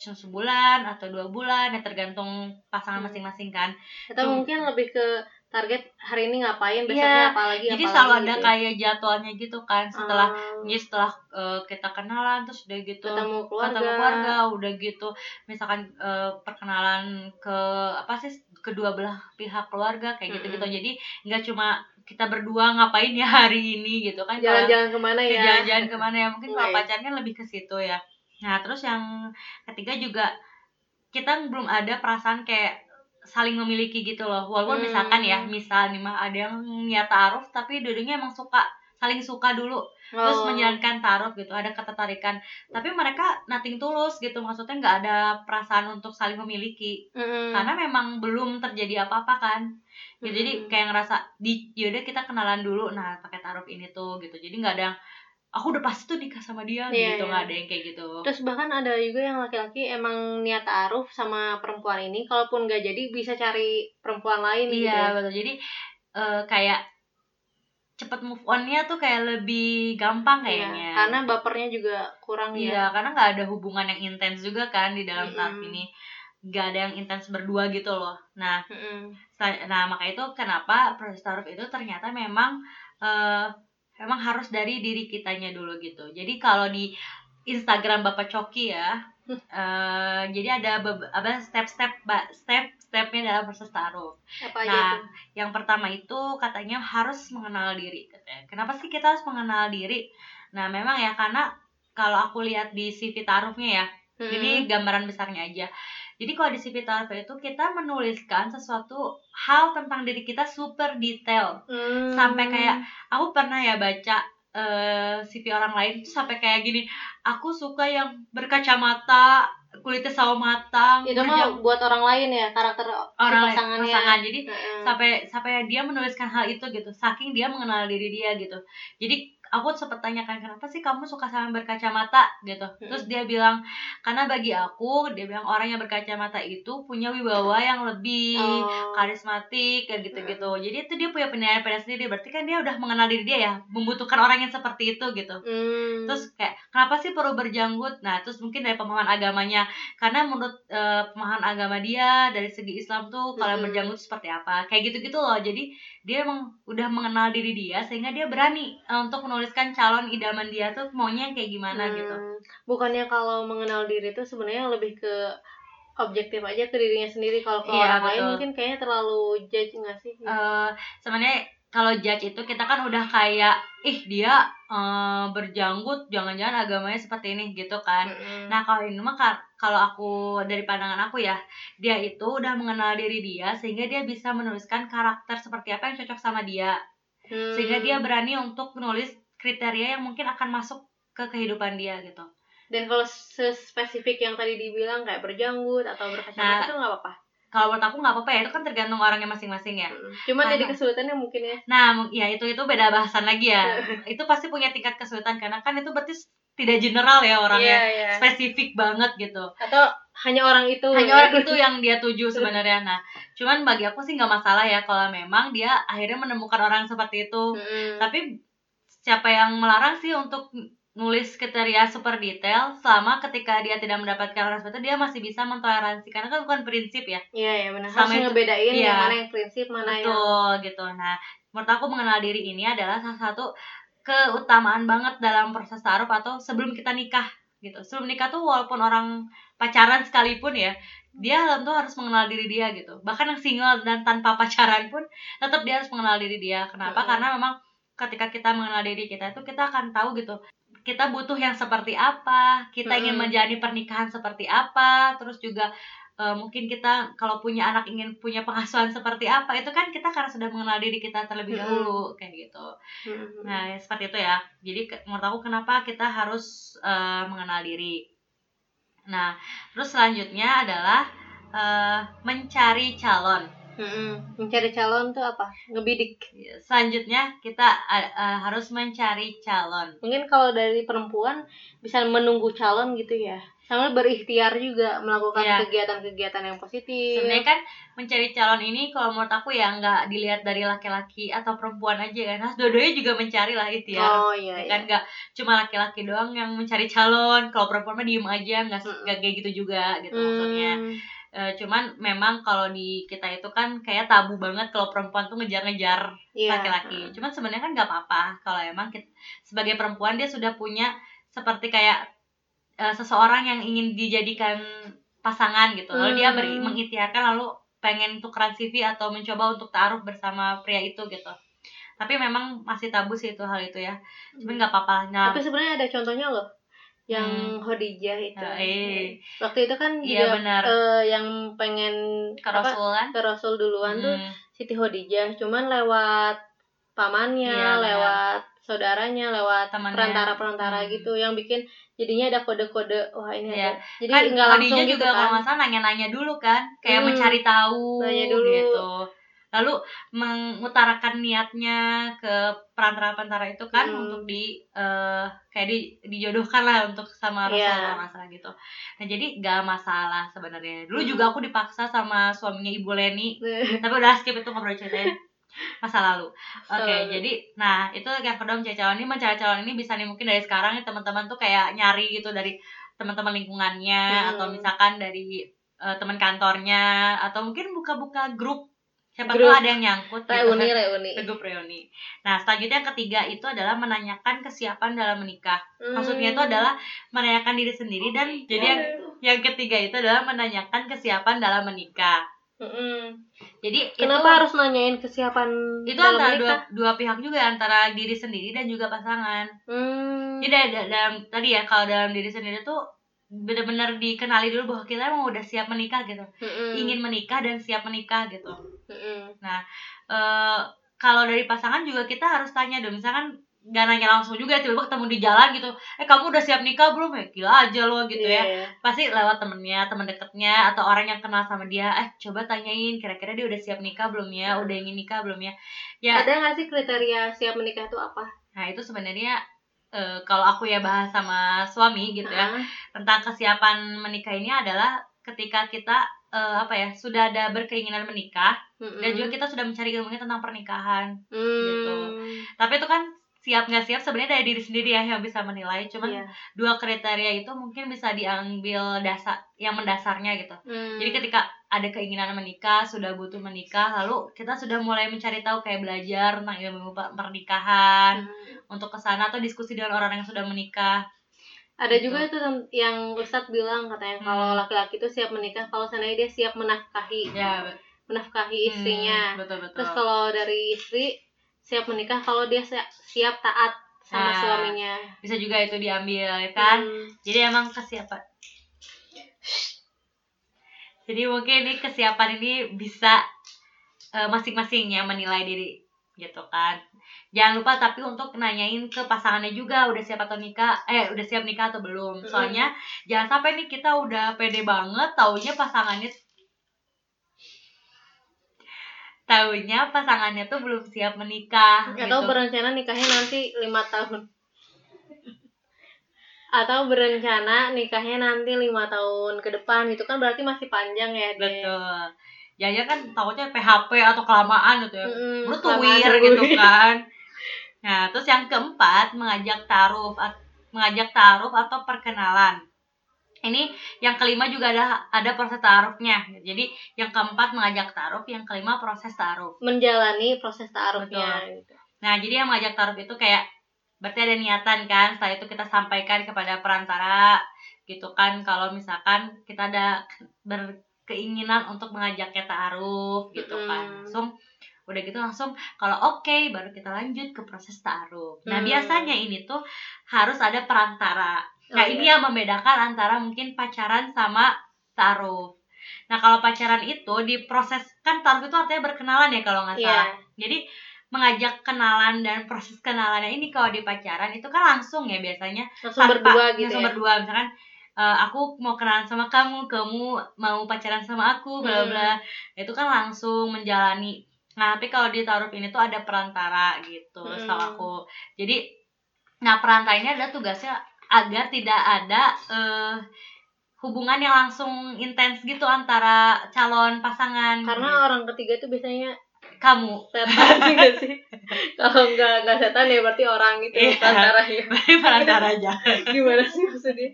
cuma sebulan atau dua bulan ya tergantung pasangan Hmm. masing-masing kan. Atau Cuma- mungkin lebih ke target hari ini ngapain Iya, besoknya apalagi jadi apalagi selalu ada gitu. ya. kayak jadwalnya gitu kan setelah Ah, jadi setelah eh, kita kenalan terus udah gitu ketemu keluarga, ketemu keluarga. udah gitu. Misalkan eh, perkenalan ke apa sih kedua belah pihak keluarga kayak gitu gitu jadi nggak cuma kita berdua ngapain ya hari ini gitu kan jalan-jalan ke mana ke ya jalan-jalan ke mana ya mungkin kalau Iya, iya. pacaran kan lebih ke situ ya nah terus yang ketiga juga kita belum ada perasaan kayak saling memiliki gitu loh walaupun Hmm. misalkan ya misal nih mah ada yang niat taruh tapi dua-duanya emang suka saling suka dulu terus Oh. menjalankan taruh gitu ada ketertarikan tapi mereka nothing tulus gitu maksudnya nggak ada perasaan untuk saling memiliki Mm-mm. karena memang belum terjadi apa-apa kan gitu jadi Mm-mm. kayak ngerasa di yaudah kita kenalan dulu nah pakai taruh ini tuh gitu jadi nggak ada yang aku udah pasti tuh nikah sama dia Iya, gitu iya. nggak ada yang kayak gitu Terus bahkan ada juga yang laki-laki emang niat taruh sama perempuan ini, kalaupun nggak jadi bisa cari perempuan lain gitu. iya ya. betul jadi eh, kayak cepet move onnya tuh kayak lebih gampang Iya, kayaknya karena bapernya juga kurang ya. iya karena nggak ada hubungan yang intens juga kan di dalam taruh Mm-mm. ini nggak ada yang intens berdua gitu loh nah Mm-mm. Sa- Nah, maka itu kenapa proses taruh itu ternyata memang eh memang harus dari diri kitanya dulu gitu. Jadi kalau di Instagram Bapak Coki ya, eh jadi ada apa step-step ba- step-stepnya dalam proses taruh. Apa aja Nah, tuh? yang pertama itu katanya harus mengenal diri. Kenapa sih kita harus mengenal diri? Nah, memang ya karena kalau aku lihat di CV taruhnya ya, Mm-mm. ini gambaran besarnya aja. Jadi kalau di CV itu kita menuliskan sesuatu hal tentang diri kita super detail. Hmm. sampai kayak- Aku pernah ya baca eh, CV orang lain itu sampai kayak gini. Aku suka yang berkacamata, kulitnya sawo matang, itu mah buat orang lain ya karakter si orang lain, pasangannya. pasangan. Jadi Heeh. sampai sampai dia menuliskan hal itu gitu saking dia mengenal diri dia gitu jadi aku sempat tanyakan kenapa sih kamu suka sama yang berkacamata? Gitu. Terus dia bilang karena bagi aku dia bilang orang yang berkacamata itu punya wibawa yang lebih Oh. karismatik kayak gitu-gitu. Jadi itu dia punya penilaian pada sendiri. Berarti kan dia udah mengenal diri dia ya membutuhkan orang yang seperti itu gitu. Hmm. terus kayak kenapa sih perlu berjanggut? Nah terus mungkin dari pemahaman agamanya. Karena menurut eh, pemahaman agama dia dari segi Islam tuh kalau Mm-mm. berjanggut seperti apa? Kayak gitu gitu loh. Jadi dia emang udah mengenal diri dia sehingga dia berani eh, untuk menulis menuliskan calon idaman dia tuh maunya kayak gimana Hmm, gitu. bukannya kalau mengenal diri itu sebenarnya lebih ke objektif aja ke dirinya sendiri. Kalau ke Iya, orang lain betul. mungkin kayaknya terlalu judge nggak sih? Eh, sebenarnya kalau judge itu kita kan udah kayak ih dia eh, berjanggut jangan-jangan agamanya seperti ini gitu kan Mm-mm. Nah kalau ini mah ka- kalau aku dari pandangan aku ya dia itu udah mengenal diri dia sehingga dia bisa menuliskan karakter seperti apa yang cocok sama dia Hmm. sehingga dia berani untuk menulis kriteria yang mungkin akan masuk ke kehidupan dia gitu. dan kalau spesifik yang tadi dibilang kayak berjanggut atau berkacamata Nah, itu nggak apa-apa Kalau menurut aku nggak apa-apa ya itu kan tergantung orangnya masing-masing ya. Mm. cuma Karena- jadi kesulitannya mungkin ya Nah ya itu itu beda bahasan lagi ya. itu pasti punya tingkat kesulitan karena kan itu berarti tidak general ya orangnya Iya, iya. spesifik banget gitu. atau hanya orang itu hanya ya. orang itu yang dia tuju sebenarnya nah cuman bagi aku sih nggak masalah ya kalau memang dia akhirnya menemukan orang seperti itu Mm-mm. tapi siapa yang melarang sih untuk nulis kriteria super detail selama ketika dia tidak mendapatkan itu dia masih bisa mentoleransi. Karena kan bukan prinsip ya. Iya ya benar. Sama Harus itu- ngebedain iya. yang mana yang prinsip, mana yang betul gitu. Nah menurut aku mengenal diri ini adalah salah satu keutamaan banget dalam proses taruh atau sebelum kita nikah gitu. Sebelum nikah tuh walaupun orang pacaran sekalipun ya dia tentu harus mengenal diri dia gitu. Bahkan yang single dan tanpa pacaran pun tetap dia harus mengenal diri dia. Kenapa? Mm-mm. karena memang ketika kita mengenal diri kita itu kita akan tahu gitu kita butuh yang seperti apa kita ingin menjalani pernikahan seperti apa terus juga eh, mungkin kita kalau punya anak ingin punya pengasuhan seperti apa itu kan kita karena sudah mengenal diri kita terlebih dahulu kayak gitu. Nah, ya, seperti itu ya. Jadi menurut aku kenapa kita harus eh, mengenal diri. Nah, terus selanjutnya adalah eh, mencari calon. Mm-mm. mencari calon tuh apa? Ngebidik. Selanjutnya kita eh, harus mencari calon. Mungkin kalau dari perempuan bisa menunggu calon gitu ya. Sambil berikhtiar juga melakukan Iya. kegiatan-kegiatan yang positif. Sebenarnya kan mencari calon ini kalau menurut aku ya nggak dilihat dari laki-laki atau perempuan aja kan. Harus dua-duanya juga mencari lah itu ya. Oh iya iya. kan nggak cuma laki-laki doang yang mencari calon kalau perempuan mah diem aja nggak nggak kayak gitu juga gitu maksudnya Hmm. Eh, cuman memang kalau di kita itu kan kayak tabu banget kalau perempuan tuh ngejar-ngejar Iya. laki-laki. Cuman sebenarnya kan nggak apa-apa kalau emang kita, sebagai perempuan dia sudah punya seperti kayak eh, seseorang yang ingin dijadikan pasangan gitu. Lalu dia ber- Hmm. mengikhtiarkan lalu pengen tukeran CV atau mencoba untuk taruh bersama pria itu gitu. Tapi memang masih tabu sih itu hal itu ya. Cuman nggak apa-apa. Nah, Tapi sebenarnya ada contohnya loh. Yang Khadijah itu. eh, Waktu itu kan Iya, juga benar. eh, yang pengen ke apa, Rasul kan? ke Rasul duluan tuh Hmm. Siti Khadijah cuman lewat pamannya, Iya, benar. lewat saudaranya, lewat perantara-perantara Hmm. gitu yang bikin jadinya ada kode-kode wah ini Iya. ada. Jadi kan nggak langsung Khadijah gitu juga kalau kan. nggak salah nanya-nanya dulu kan kayak Hmm. mencari tahu Nanya dulu. gitu lalu mengutarakan niatnya ke perantara-perantara itu kan Hmm. untuk di eh, kayak di dijodohkan lah untuk sama Rasul Iya. kalau nggak salah gitu nah jadi nggak masalah sebenarnya dulu Hmm. juga aku dipaksa sama suaminya ibu Leni tapi udah skip itu ngobrol ceritain masa lalu oke Masa lalu. jadi nah itu yang kedua mencari calon ini mencari calon ini bisa nih mungkin dari sekarang nih teman-teman tuh kayak nyari gitu dari teman-teman lingkungannya Hmm. atau misalkan dari eh, teman kantornya atau mungkin buka-buka grup siapa tahu ada yang nyangkut gitu reuni kan. reuni. Grup reuni nah selanjutnya yang ketiga itu adalah menanyakan kesiapan dalam menikah maksudnya Hmm. itu adalah menanyakan diri sendiri dan jadi yang yang ketiga itu adalah menanyakan kesiapan dalam menikah Mm-mm. jadi Kenapa itu, harus nanyain kesiapan itu dalam antara dua, menikah? dua pihak juga antara diri sendiri dan juga pasangan Hmm. jadi da- dalam tadi ya kalau dalam diri sendiri tuh benar-benar dikenali dulu bahwa kita emang udah siap menikah gitu. Mm-mm. ingin menikah dan siap menikah gitu. Mm-mm. eh kalau dari pasangan juga kita harus tanya dong. Misalkan gak nanya langsung juga tiba-tiba ketemu di jalan gitu. Eh kamu udah siap nikah belum? Ya gila aja lo gitu Iya, ya. Iya. pasti lewat temennya teman deketnya atau orang yang kenal sama dia. Eh coba tanyain kira-kira dia udah siap nikah belum ya? Udah ingin nikah belum ya? Ya. Ada nggak sih kriteria siap menikah itu apa? nah itu sebenarnya eh, kalau aku ya bahas sama suami gitu ya Ah, tentang kesiapan menikah ini adalah ketika kita eh, apa ya sudah ada berkeinginan menikah mm-mm. dan juga kita sudah mencari ilmunya tentang pernikahan Hmm. gitu. tapi itu kan siap nggak siap sebenarnya dari diri sendiri ya yang bisa menilai cuman Iya. dua kriteria itu mungkin bisa diambil dasar yang mendasarnya gitu Hmm. jadi ketika ada keinginan menikah, sudah butuh menikah, lalu kita sudah mulai mencari tahu kayak belajar tentang ilmu pe- pernikahan Hmm. untuk ke sana atau diskusi dengan orang yang sudah menikah. Ada Gitu. juga itu yang Ustadz bilang katanya Hmm. kalau laki-laki itu siap menikah kalau seandainya dia siap menafkahi, Ya, menafkahi istrinya. betul betul. Terus kalau dari istri siap menikah kalau dia siap, siap taat sama Nah, suaminya. bisa juga itu diambil ya kan. Hmm. Jadi emang kesiapan. Jadi mungkin ini kesiapan ini bisa eh, masing-masing yang menilai diri gitu kan. Jangan lupa tapi untuk nanyain ke pasangannya juga udah siap atau nikah, eh udah siap nikah atau belum. Soalnya jangan sampai nih kita udah pede banget taunya pasangannya taunya pasangannya tuh belum siap menikah Atau gitu. berencana nikahnya nanti lima tahun. Atau berencana nikahnya nanti lima tahun ke depan itu kan berarti masih panjang ya dia. Betul. Ya ya kan takutnya PHP atau kelamaan gitu ya. Kelamaan tuwir gitu kan. Nah, terus yang keempat mengajak taruh mengajak taruh atau perkenalan. Ini yang kelima juga ada ada proses taruhnya. Jadi yang keempat mengajak taruh, yang kelima proses taruh. Menjalani proses taarufnya gitu. Nah, jadi yang mengajak taruh itu kayak berarti ada niatan kan. Setelah itu kita sampaikan kepada perantara gitu kan kalau misalkan kita ada berkeinginan untuk mengajaknya taruh gitu kan. Mm-mm. Langsung udah gitu langsung kalau oke baru kita lanjut ke proses taruh. Nah, biasanya ini tuh harus ada perantara. Nah, Oh, ini iya. yang membedakan antara mungkin pacaran sama taruh. Nah, kalau pacaran itu di proses kan taruh itu artinya berkenalan ya kalau nggak Iya. salah. Jadi mengajak kenalan dan proses kenalannya ini kalau di pacaran itu kan langsung ya biasanya Langsung tanpa- berdua gitu langsung ya. berdua misalkan eh, aku mau kenalan sama kamu kamu mau pacaran sama aku bla Hmm. bla itu kan langsung menjalani nah tapi kalau di taruh ini tuh ada perantara gitu Hmm. setahu aku jadi nah perantara ini adalah tugasnya agar tidak ada eh, hubungan yang langsung intens gitu antara calon pasangan Karena gitu. orang ketiga itu biasanya kamu setan sih nggak sih? Kalau nggak nggak setan ya berarti orang itu Iya. perantaranya. berarti perantara aja Gimana sih maksudnya?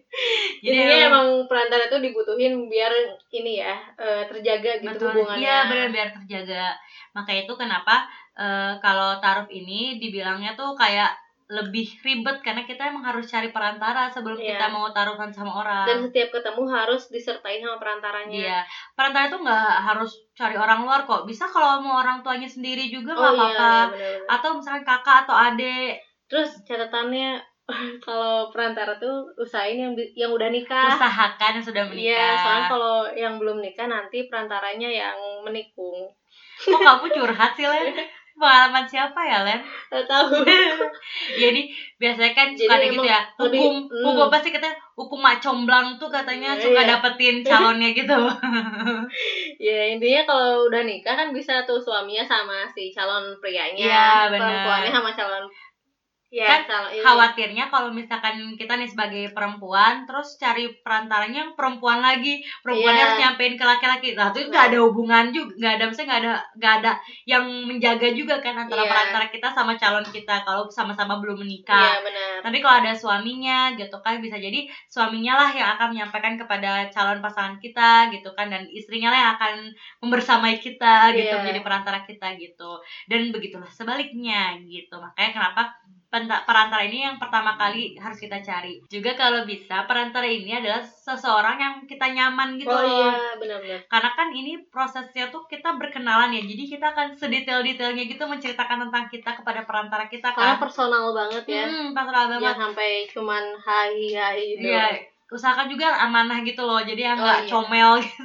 Jadi Intinya emang- perantara itu dibutuhin biar ini ya eh, terjaga gitu Betul. hubungannya. Iya, benar biar terjaga. Maka itu kenapa eh, kalau taruh ini dibilangnya tuh kayak lebih ribet karena kita emang harus cari perantara sebelum Iya. kita mau taruhan sama orang. Dan setiap ketemu harus disertai sama perantaranya. Iya, perantara itu nggak harus cari orang luar kok. Bisa kalau mau orang tuanya sendiri juga Oh nggak iya, apa-apa. iya benar-benar. Atau misalkan kakak atau adik, Terus catatannya kalau perantara tuh usahain yang yang udah nikah. usahakan yang sudah menikah. Iya, soalnya kalau yang belum nikah nanti perantaranya yang menikung. Kok kamu curhat sih, Len? Pengalaman siapa ya, Len? Gak tahu. Jadi biasanya kan Jadi suka ada gitu ya lebih- hukum hmm. hukum apa sih katanya hukum mak comblang tuh katanya Iya, suka iya. dapetin calonnya gitu ya intinya kalau udah nikah kan bisa tuh suaminya sama si calon prianya, benar. perempuannya sama calon ya Kan ini. khawatirnya kalau misalkan kita nih sebagai perempuan terus cari perantaranya yang perempuan lagi perempuannya Iya. harus nyampein ke laki-laki nah itu nggak ada hubungan juga nggak ada maksudnya nggak ada nggak ada yang menjaga juga kan antara Iya. perantara kita sama calon kita kalau sama-sama belum Iya menikah benar. Tapi kalau ada suaminya gitu kan bisa jadi suaminya lah yang akan menyampaikan kepada calon pasangan kita gitu kan dan istrinya lah yang akan membersamai kita gitu Iya. menjadi perantara kita gitu. Dan begitulah sebaliknya gitu. Makanya kenapa perantara ini yang pertama kali harus kita cari. Juga kalau bisa perantara ini adalah seseorang yang kita nyaman gitu oh loh. iya benar-benar. Karena kan ini prosesnya tuh kita berkenalan ya. Jadi kita akan sedetail-detailnya gitu menceritakan tentang kita kepada perantara kita Karena kan. personal banget ya. Hmm, personal banget. Jangan sampai cuman hai hai gitu. Iya, usahakan juga amanah gitu loh. Jadi yang Oh, nggak iya. comel gitu.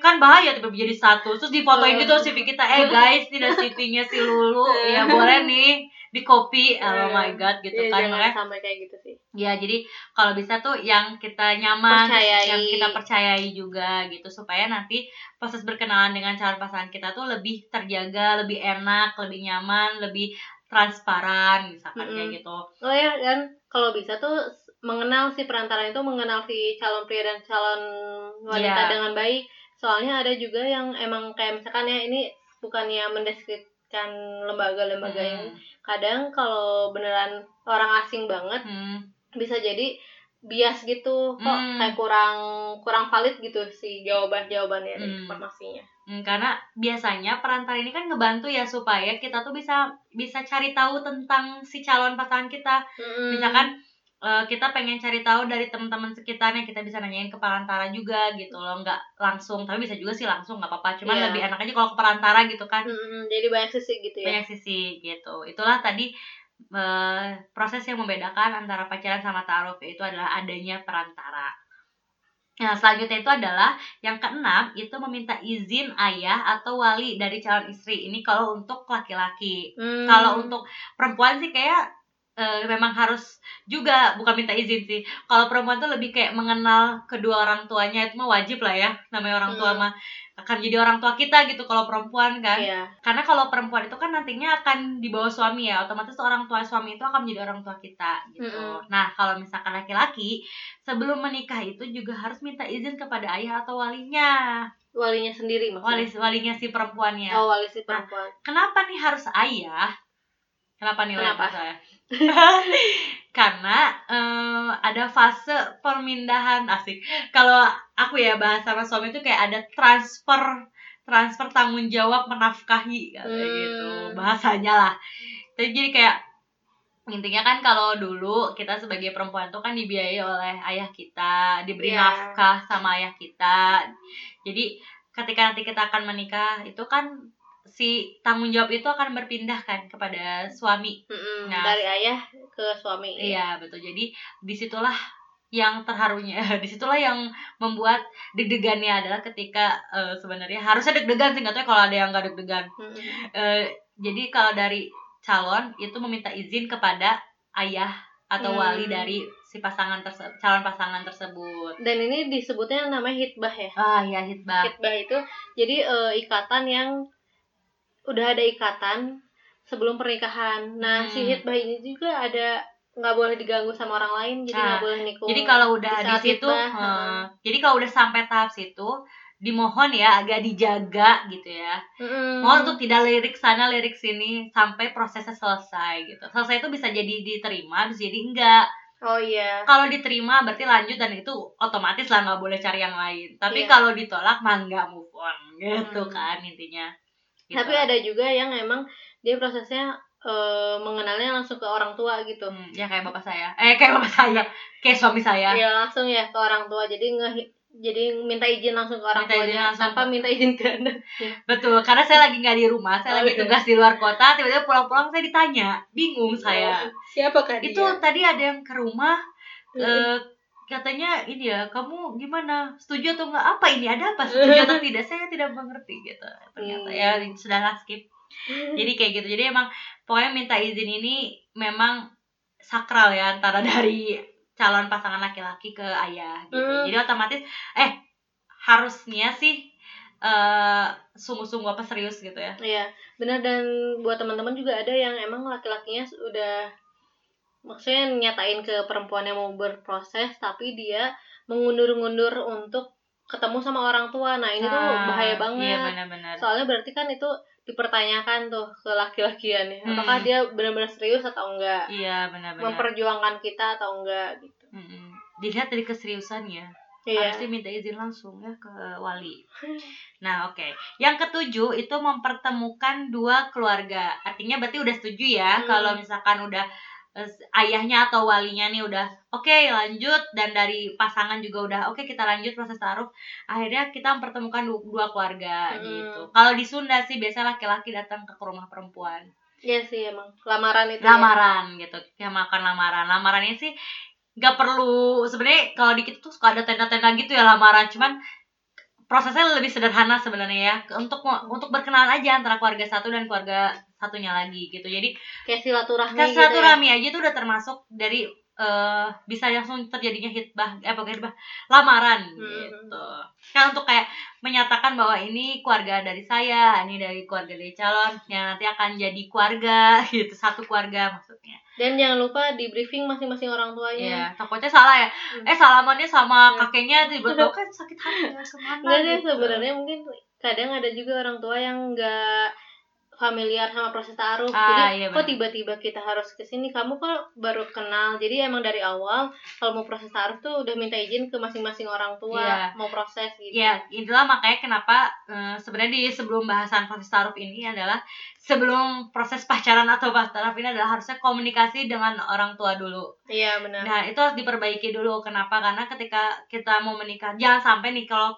kan bahaya tiba jadi satu. Terus difotoin Oh. gitu CV kita. Eh guys, tidak CV-nya si Lulu. ya boleh nih di copy. Oh my god gitu Iya, kan. jangan Makanya sampai kayak gitu sih. ya jadi kalau bisa tuh yang kita nyaman, Percayai. yang kita percayai juga gitu supaya nanti proses berkenalan dengan calon pasangan kita tuh lebih terjaga, lebih enak, lebih nyaman, lebih transparan misalkan kayak Mm-mm. gitu. Oh ya dan kalau bisa tuh mengenal si perantara itu mengenal si calon pria dan calon wanita Iya. dengan baik. Soalnya ada juga yang emang kayak misalkan ya ini bukannya mendeskripsikan lembaga-lembaga yang Hmm. kadang kalau beneran orang asing banget Hmm. bisa jadi bias gitu kok Hmm. kayak kurang kurang valid gitu sih jawaban jawabannya Hmm. informasinya Hmm, karena biasanya perantara ini kan ngebantu ya supaya kita tuh bisa bisa cari tahu tentang si calon pasangan kita. Mm-mm. Misalkan eh, kita pengen cari tahu dari teman-teman sekitarnya, kita bisa nanyain ke perantara juga gitu loh, nggak langsung, tapi bisa juga sih langsung nggak apa-apa. Cuman Iya. lebih enak aja kalau ke perantara gitu kan, Mm-mm, jadi banyak sisi gitu ya banyak sisi gitu. Itulah tadi eh, proses yang membedakan antara pacaran sama taruh itu adalah adanya perantara. Nah, selanjutnya itu adalah yang keenam itu meminta izin ayah atau wali dari calon istri. Ini kalau untuk laki-laki. Hmm. Kalau untuk perempuan sih kayak eh, memang harus juga bukan minta izin sih. Kalau perempuan tuh lebih kayak mengenal kedua orang tuanya itu mah wajib lah ya. Namanya orang tua Hmm. mah akan jadi orang tua kita gitu kalau perempuan kan. Iya. Karena kalau perempuan itu kan nantinya akan dibawa suami ya, otomatis tuh orang tua suami itu akan menjadi orang tua kita gitu. Mm-mm. Nah, kalau misalkan laki-laki sebelum menikah itu juga harus minta izin kepada ayah atau walinya. walinya sendiri Wali maksudnya walinya si perempuannya. oh wali si perempuan Kenapa nih harus ayah? Kenapa nih Kenapa? harus ayah? Karena eh, ada fase permindahan asik. Kalau aku ya bahas sama suami itu kayak ada transfer transfer tanggung jawab menafkahi kayak Hmm. gitu bahasanya lah. Jadi jadi kayak intinya kan kalau dulu kita sebagai perempuan tuh kan dibiayai oleh ayah kita, diberi Iya. nafkah sama ayah kita. Jadi ketika nanti kita akan menikah itu kan si tanggung jawab itu akan berpindah kan kepada suami. Mm-mm, Nah. dari ayah ke suami Iya betul. Jadi di situlah yang terharunya, di situlah yang membuat deg-degannya adalah ketika eh, sebenarnya harusnya deg-degan sih nggak tahu ya kalau ada yang nggak deg-degan. Mm-mm. Eh, jadi kalau dari calon itu meminta izin kepada ayah atau Hmm. wali dari si pasangan tersebut, calon pasangan tersebut. dan ini disebutnya namanya hitbah ya Ah ya hitbah. hitbah itu jadi eh, ikatan yang udah ada ikatan sebelum pernikahan nah Hmm. si hitbah ini juga ada nggak boleh diganggu sama orang lain jadi nggak Nah, boleh nikung Jadi kalau udah di di, situ, hitbah, eh, heeh. jadi kalau udah sampai tahap situ, dimohon ya agak dijaga gitu ya. Mm-mm. Mohon untuk tidak lirik sana lirik sini sampai prosesnya selesai gitu. Selesai itu bisa jadi diterima, bisa jadi enggak. oh iya Kalau diterima berarti lanjut dan itu otomatis lah nggak boleh cari yang lain. Tapi Iya. kalau ditolak mah nggak move on gitu Hmm. kan intinya. Gitu. tapi ada juga yang emang dia prosesnya eh, mengenalnya langsung ke orang tua gitu Hmm, ya kayak bapak saya. Eh kayak bapak saya, kayak suami saya. ya langsung ya ke orang tua jadi nge jadi minta izin langsung ke orang Minta izin tuanya langsung tanpa ke- minta izin ke anak Betul, karena saya lagi nggak di rumah, saya Oh, lagi iya. tugas di luar kota, tiba-tiba pulang-pulang saya ditanya, bingung saya. siapa kan Itu tadi ada yang ke rumah, eh, katanya ini ya, kamu gimana? Setuju atau enggak? Apa ini? Ada apa? Setuju atau tidak? Saya tidak mengerti gitu. Ternyata Hmm. ya sudahlah skip. Jadi kayak gitu. Jadi emang pokoknya minta izin ini memang sakral ya antara dari calon pasangan laki-laki ke ayah gitu. Hmm. Jadi otomatis eh harusnya sih eh sungguh-sungguh apa serius gitu ya. Iya, benar dan buat teman-teman juga ada yang emang laki-lakinya udah maksudnya nyatain ke perempuan yang mau berproses tapi dia mengundur-ngundur untuk ketemu sama orang tua. Nah, ini tuh Ah, bahaya Iya banget. benar-benar. Soalnya berarti kan itu dipertanyakan tuh ke laki-lakiannya. Apakah Hmm. dia benar-benar serius atau enggak? Iya benar-benar. Memperjuangkan kita atau enggak gitu. Mm-mm. Dilihat dari keseriusannya. Iya. Harusnya minta izin langsung ya ke wali. Nah, oke. Yang ketujuh itu mempertemukan dua keluarga. Artinya berarti udah setuju ya Hmm. kalau misalkan udah ayahnya atau walinya nih udah oke lanjut dan dari pasangan juga udah oke kita lanjut proses taruh. Akhirnya kita mempertemukan du- dua keluarga Hmm. gitu. Kalau di Sunda sih biasanya laki-laki datang ke rumah perempuan. Iya sih emang. Lamaran itu. ya. lamaran gitu kayak makan lamaran lamarannya sih nggak perlu sebenarnya kalau di kita tuh suka ada tenda-tenda gitu ya lamaran cuman prosesnya lebih sederhana sebenarnya ya untuk untuk berkenalan aja antara keluarga satu dan keluarga satunya lagi gitu jadi Kayak silaturahmi Kan gitu ya. silaturahmi aja tuh udah termasuk dari eh, bisa langsung terjadinya hitbah eh pokoknya hitbah lamaran Hmm. gitu kan untuk kayak menyatakan bahwa ini keluarga dari saya ini dari keluarga dari calon yang nanti akan jadi keluarga gitu satu keluarga maksudnya Dan jangan lupa di briefing masing-masing orang tuanya. Iya, takutnya salah ya. Hmm. Eh salamannya sama Iya. kakeknya tiba-tiba kan sakit hati ya ke mana gitu. sebenarnya mungkin kadang ada juga orang tua yang nggak familiar sama proses taruh Ah, jadi iya kok tiba-tiba kita harus ke sini kamu kok baru kenal jadi emang dari awal kalau mau proses taruh tuh udah minta izin ke masing-masing orang tua Iya. mau proses gitu Ya, itulah makanya kenapa eh, sebenarnya di sebelum bahasan proses taruh ini adalah sebelum proses pacaran atau taruh ini adalah harusnya komunikasi dengan orang tua dulu. iya benar Nah, itu harus diperbaiki dulu. Kenapa? Karena ketika kita mau menikah, jangan sampai nih kalau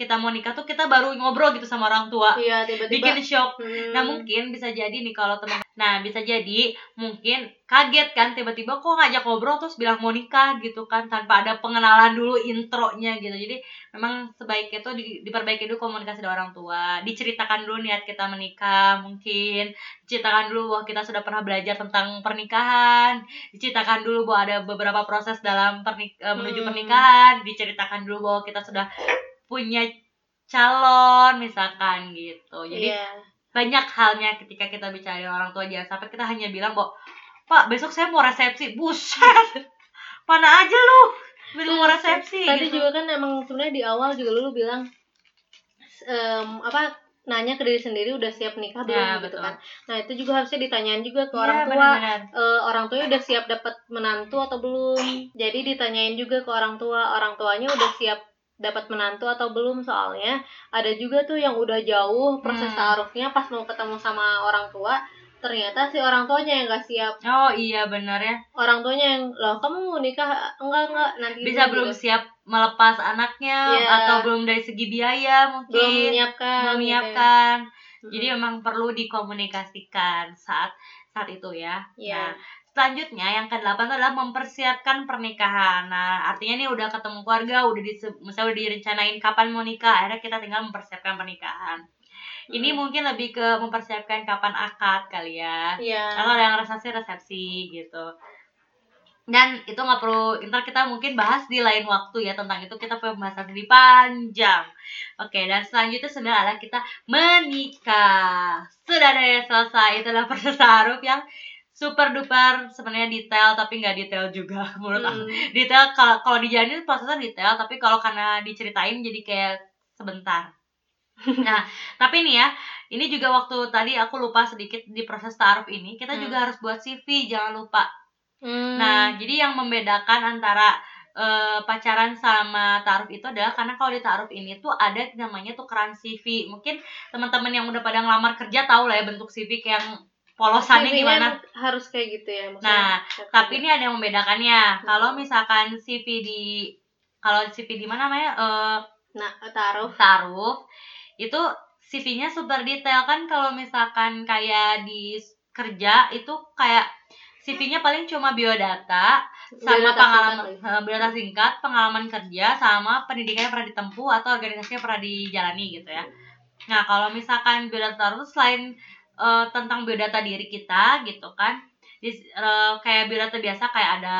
kita mau nikah tuh kita baru ngobrol gitu sama orang tua. iya tiba-tiba. Bikin shock. Hmm, Nah mungkin bisa jadi nih kalau teman Nah bisa jadi mungkin kaget kan tiba-tiba kok ngajak ngobrol terus bilang mau nikah gitu kan tanpa ada pengenalan dulu intronya gitu. Jadi memang sebaiknya tuh di- diperbaiki dulu komunikasi dengan orang tua. Diceritakan dulu niat kita menikah mungkin. Diceritakan dulu bahwa kita sudah pernah belajar tentang pernikahan. Diceritakan dulu bahwa ada beberapa proses dalam pernik eh, menuju Hmm. pernikahan. Diceritakan dulu bahwa kita sudah punya calon misalkan gitu. Jadi iya. banyak halnya ketika kita bicara dengan orang tua jangan sampai kita hanya bilang bahwa pak besok saya mau resepsi. Buset. Mana aja lu? Belum mau resepsi tadi gitu. juga kan emang sebenarnya di awal juga lu bilang em, apa nanya ke diri sendiri udah siap nikah belum? Ya, gitu betul. kan. Nah itu juga harusnya ditanyain juga ke Iya, orang tua eh, orang tuanya udah siap dapat menantu atau belum? Jadi ditanyain juga ke orang tua orang tuanya udah siap dapat menantu atau belum soalnya ada juga tuh yang udah jauh proses Hmm. taarufnya pas mau ketemu sama orang tua ternyata si orang tuanya yang gak siap oh iya benar ya orang tuanya yang loh kamu mau nikah enggak enggak nanti bisa dulu," belum gitu. siap melepas anaknya Iya. atau belum dari segi biaya mungkin belum menyiapkan belum gitu ya. menyiapkan jadi memang perlu dikomunikasikan saat saat itu ya Iya. Nah, selanjutnya yang ke-8 adalah mempersiapkan pernikahan. Nah, artinya nih udah ketemu keluarga, udah di misalnya udah direncanain kapan mau nikah, akhirnya kita tinggal mempersiapkan pernikahan. Ini Mm. mungkin lebih ke mempersiapkan kapan akad kali ya. Iya. Kalau ada yang resepsi resepsi gitu. Dan itu nggak perlu, ntar kita mungkin bahas di lain waktu ya tentang itu kita punya pembahasan lebih panjang. Oke, dan selanjutnya sudah adalah kita menikah. Sudah deh selesai, itulah proses taruh yang super duper sebenarnya detail tapi nggak detail juga menurut aku. Hmm. Detail kalau kalau dijalanin prosesnya detail tapi kalau karena diceritain jadi kayak sebentar. Nah, tapi nih ya, ini juga waktu tadi aku lupa sedikit di proses taruh ini, kita Hmm. juga harus buat CV, jangan lupa. Hmm. Nah, jadi yang membedakan antara eh, pacaran sama taruh itu adalah karena kalau di taruh ini tuh ada namanya tukeran CV. Mungkin teman-teman yang udah pada ngelamar kerja tahu lah ya bentuk CV kayak yang polosannya gimana. harus kayak gitu ya maksudnya. Nah, Tapi ini ada yang membedakannya. Kalau misalkan CV di kalau CV di mana namanya? Eh, nah taruh taruh itu CV-nya super detail kan kalau misalkan kayak di kerja itu kayak CV-nya paling cuma biodata sama Biodata pengalaman singkat eh, biodata singkat, pengalaman kerja sama pendidikan yang pernah ditempuh atau organisasi yang pernah dijalani gitu ya. Nah, kalau misalkan biodata taruh selain eh, tentang biodata diri kita gitu kan, di, eh, kayak biodata biasa kayak ada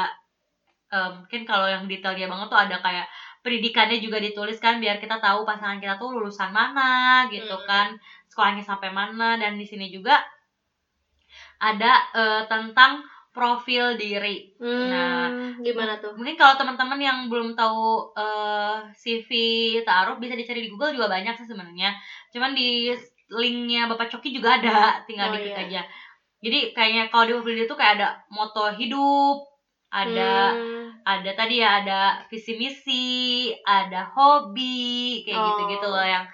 eh, mungkin kalau yang detailnya banget tuh ada kayak pendidikannya juga ditulis kan biar kita tahu pasangan kita tuh lulusan mana gitu Hmm. kan sekolahnya sampai mana dan di sini juga ada eh, tentang profil diri Hmm, Nah, gimana tuh? mungkin kalau teman-teman yang belum tahu eh, CV taruh bisa dicari di Google juga banyak sih sebenarnya cuman di linknya Bapak Coki juga ada tinggal Oh, diklik iya. aja jadi kayaknya kalau di profil itu kayak ada moto hidup ada Hmm, ada tadi ya ada visi misi ada hobi kayak Oh. gitu gitu loh yang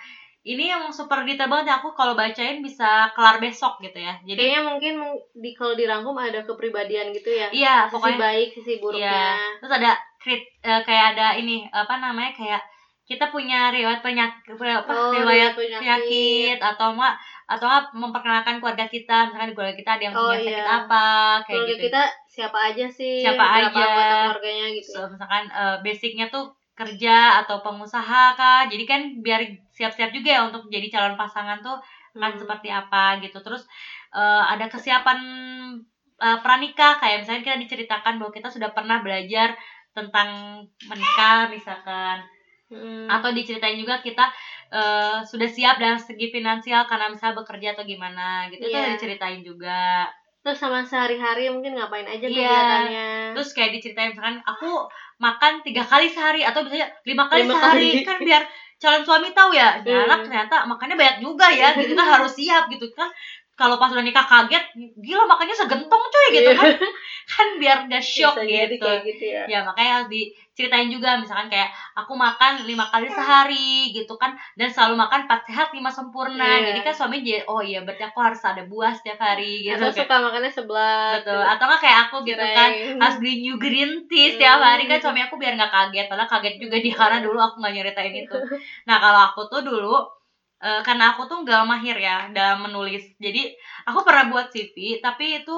ini yang super detail banget aku kalau bacain bisa kelar besok gitu ya jadi kayaknya mungkin di kalau dirangkum ada kepribadian gitu ya. iya Sisi pokoknya baik, sisi buruknya. Iya. Terus ada krit eh, kayak ada ini apa namanya kayak kita punya riwayat penyakit apa Oh, riwayat riwayat penyakit. atau enggak atau enggak memperkenalkan keluarga kita misalkan di keluarga kita ada yang Oh, punya sakit iya. apa kayak Keluarga gitu. kita siapa aja sih? Siapa aja. keluarganya gitu. So, misalkan eh, basicnya tuh kerja atau pengusaha kah jadi kan biar siap-siap juga ya untuk jadi calon pasangan tuh kan Hmm. seperti apa gitu terus eh, ada kesiapan eh, pranikah kayak misalnya kita diceritakan bahwa kita sudah pernah belajar tentang menikah misalkan Hmm. atau diceritain juga kita eh, sudah siap dalam segi finansial karena misalnya bekerja atau gimana gitu itu Iya. diceritain juga Terus sama sehari-hari mungkin ngapain aja Iya. kegiatannya. terus kayak diceritain misalkan aku makan tiga kali sehari atau misalnya lima kali Lima sehari kali. kan biar calon suami tahu ya "Ini Hmm. anak ternyata makannya banyak juga ya gitu kan harus siap gitu kan kalau pas udah nikah kaget gila makanya segentong coy gitu kan kan biar gak shock Bisa gitu. kayak gitu ya. Ya makanya harus diceritain juga misalkan kayak aku makan lima kali sehari gitu kan. Dan selalu makan empat sehat lima sempurna. Iya. jadi kan suami jadi oh iya berarti aku harus ada buah setiap hari gitu. Atau suka makannya sebelah betul. Atau nggak kayak aku gitu kan harus beli new green tea setiap hari. Kan suami aku biar nggak kaget padahal kaget juga dia karena dulu aku nggak nyeritain itu. Nah kalau aku tuh dulu eh, karena aku tuh nggak mahir ya dalam menulis. Jadi aku pernah buat CV tapi itu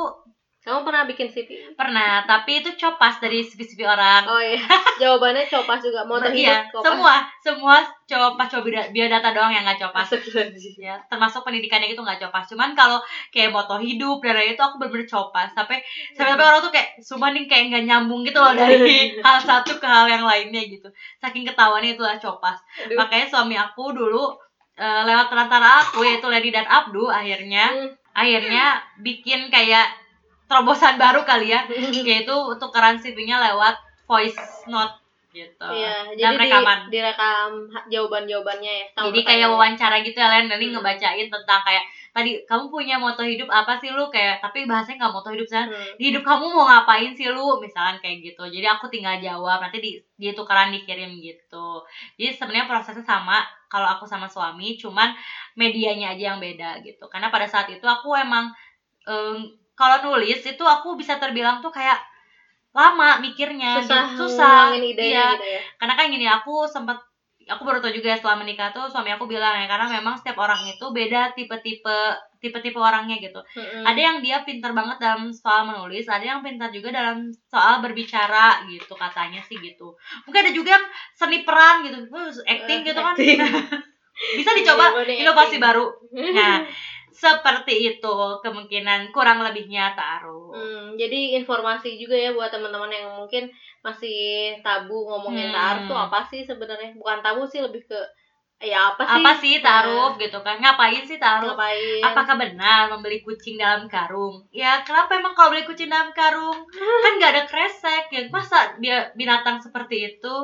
kamu pernah bikin CV pernah tapi itu copas dari CV-CV orang. Oh iya jawabannya copas juga. Mau hidup iya copas. semua semua copas coba bioda- biodata doang yang nggak copas. Ya termasuk pendidikannya itu nggak copas. Cuman kalau kayak moto hidup dan itu aku bener-bener copas. Sampai sampai sampai orang tuh kayak sumpah nih kayak nggak nyambung gitu loh dari hal satu ke hal yang lainnya gitu. Saking ketawanya itulah copas. Aduh. makanya suami aku dulu eh, lewat perantara aku yaitu Lady dan Abdu akhirnya Hmm. akhirnya bikin kayak terobosan baru kali ya. Yaitu tukeran CV-nya lewat voice note gitu. Iya, dan jadi di, rekaman. direkam ha- jawaban-jawabannya ya. sama jadi kayak wawancara gitu ya Len. Nanti Hmm. ngebacain tentang kayak tadi kamu punya moto hidup apa sih lu? Kayak tapi bahasanya nggak moto hidup kan Hmm. di hidup kamu mau ngapain sih lu? Misalkan kayak gitu. Jadi aku tinggal jawab nanti di di tukeran dikirim gitu. Jadi sebenarnya prosesnya sama kalau aku sama suami cuman medianya aja yang beda gitu. Karena pada saat itu aku emang em, kalau nulis itu aku bisa terbilang tuh kayak lama mikirnya susah gitu. susah idenya iya gitu ya. karena kan gini aku sempat aku baru tau juga ya setelah menikah tuh suami aku bilang ya karena memang setiap orang itu beda tipe-tipe tipe-tipe orangnya gitu Mm-mm. ada yang dia pintar banget dalam soal menulis ada yang pintar juga dalam soal berbicara gitu katanya sih gitu mungkin ada juga yang seni peran gitu uh, acting Eh, gitu kan acting. bisa dicoba Jawabannya inovasi baru nah seperti itu kemungkinan kurang lebihnya taruh Hmm, jadi informasi juga ya buat teman-teman yang mungkin masih tabu ngomongin Hmm. taaruf tuh apa sih sebenarnya? Bukan tabu sih lebih ke ya apa sih? apa sih taruh Nah, gitu kan ngapain sih taruh ngapain? Apakah benar membeli kucing dalam karung? Ya kenapa emang kalau beli kucing dalam karung kan nggak ada kresek ya masa binatang seperti itu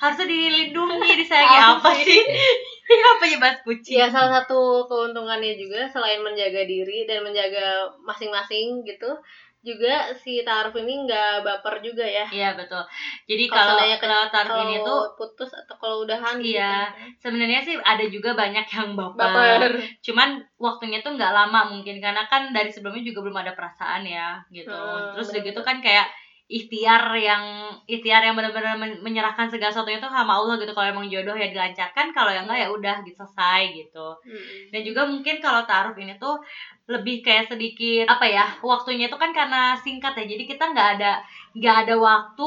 harusnya dilindungi disayangi Apa sih? apa ya bahas kucing? Ya salah satu keuntungannya juga selain menjaga diri dan menjaga masing-masing gitu, juga si taaruf ini nggak baper juga ya. Iya betul. Jadi Kalau kalau kalau taruh ini tuh putus atau kalau udahan Iya. sebenarnya sih ada juga banyak yang gitu. baper. baper. Cuman waktunya tuh nggak lama mungkin karena kan dari sebelumnya juga belum ada perasaan ya gitu. Hmm, Terus udah bener. gitu kan kayak ikhtiar yang ikhtiar yang benar-benar men- menyerahkan segala sesuatunya tuh sama Allah gitu. Kalau emang jodoh ya dilancarkan kalau yang enggak ya udah gitu selesai gitu. Mm-mm. dan juga mungkin kalau taruh ini tuh lebih kayak sedikit apa ya waktunya itu kan karena singkat ya. Jadi kita nggak ada nggak ada waktu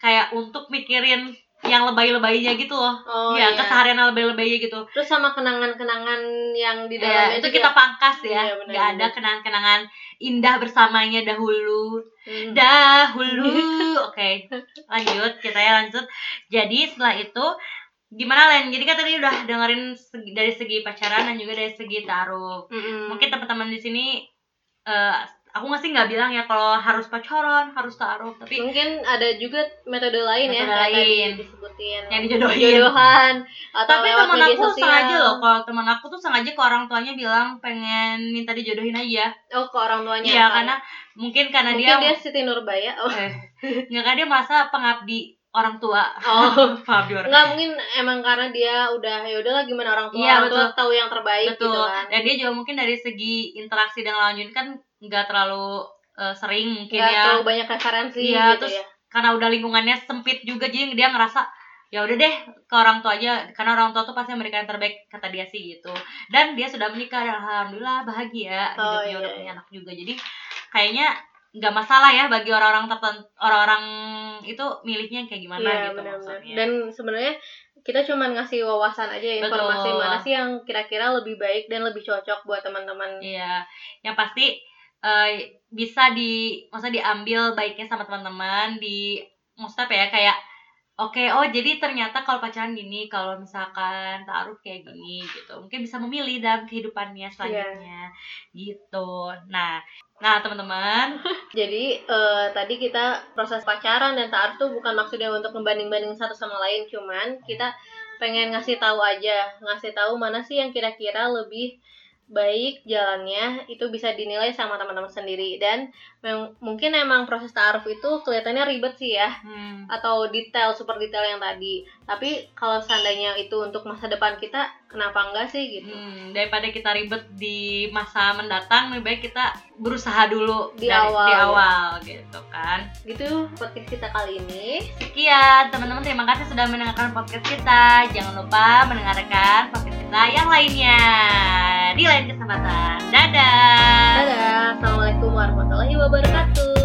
kayak untuk mikirin yang lebay-lebaynya gitu loh. Oh ya iya. keseharian lebay-lebaynya gitu. Terus sama kenangan-kenangan yang di Ya, dalamnya itu kita pangkas ya. Iya, benar, nggak ada benar. kenangan-kenangan indah bersamanya dahulu. Hmm. dahulu. Oke lanjut ceritanya lanjut. Jadi setelah itu gimana Len? Jadi kan tadi udah dengerin segi- dari segi pacaran dan juga dari segi taruh. Mm-mm. mungkin teman-teman di sini eh aku nggak sih nggak bilang ya kalau harus pacaran harus taruh tapi mungkin ada juga metode lain ya Metode tadi lain. disebutin yang dijodohin jodohan atau tapi teman aku sosial. sengaja loh kalau teman aku tuh sengaja ke orang tuanya bilang pengen minta dijodohin aja oh ke orang tuanya iya apa? karena mungkin karena mungkin dia, dia, Siti Nurbaya oh eh, nggak karena dia merasa pengabdi orang tua Oh. pengabdi orang Enggak mungkin emang karena dia udah ya udahlah gimana orang tua Iya, orang tua betul. tahu yang terbaik betul gitu kan dan dia juga mungkin dari segi interaksi dengan lawan jenis kan nggak terlalu eh, sering mungkin nggak ya. terlalu banyak referensi Iya, gitu terus ya. karena udah lingkungannya sempit juga jadi dia ngerasa ya udah deh ke orang tua aja. Karena orang tua tuh pasti memberikan yang terbaik kata dia sih gitu. Dan dia sudah menikah dan alhamdulillah bahagia Oh, hidupnya iya, udah iya. punya anak juga. Jadi kayaknya nggak masalah ya bagi orang-orang tertentu orang-orang itu milihnya kayak gimana Iya, gitu benar-benar. maksudnya. Dan sebenarnya kita cuma ngasih wawasan aja ya, informasi Betul. mana sih yang kira-kira lebih baik dan lebih cocok buat teman-teman. Iya, yang pasti eh, bisa di, maksudnya diambil baiknya sama teman-teman di, maksudnya apa ya kayak, oke, oh jadi ternyata kalau pacaran gini, kalau misalkan taruh kayak gini gitu, mungkin bisa memilih dalam kehidupannya selanjutnya, gitu. Nah, nah teman-teman, Jadi eh, tadi kita proses pacaran dan taaruf tuh bukan maksudnya untuk membanding-banding satu sama lain, cuman kita pengen ngasih tahu aja, ngasih tahu mana sih yang kira-kira lebih baik jalannya itu bisa dinilai sama teman-teman sendiri. Dan mungkin emang proses ta'aruf itu kelihatannya ribet sih ya. Hmm. atau detail super detail yang tadi. Tapi kalau seandainya itu untuk masa depan kita kenapa enggak sih gitu? Hmm, daripada kita ribet di masa mendatang lebih baik kita berusaha dulu Di dari- awal, di ya. awal gitu kan. Gitu podcast kita kali ini. Sekian teman-teman. Terima kasih sudah mendengarkan podcast kita. Jangan lupa mendengarkan podcast kita yang lainnya. Di lain kesempatan. Dadah. Dadah. Assalamualaikum warahmatullahi wabarakatuh.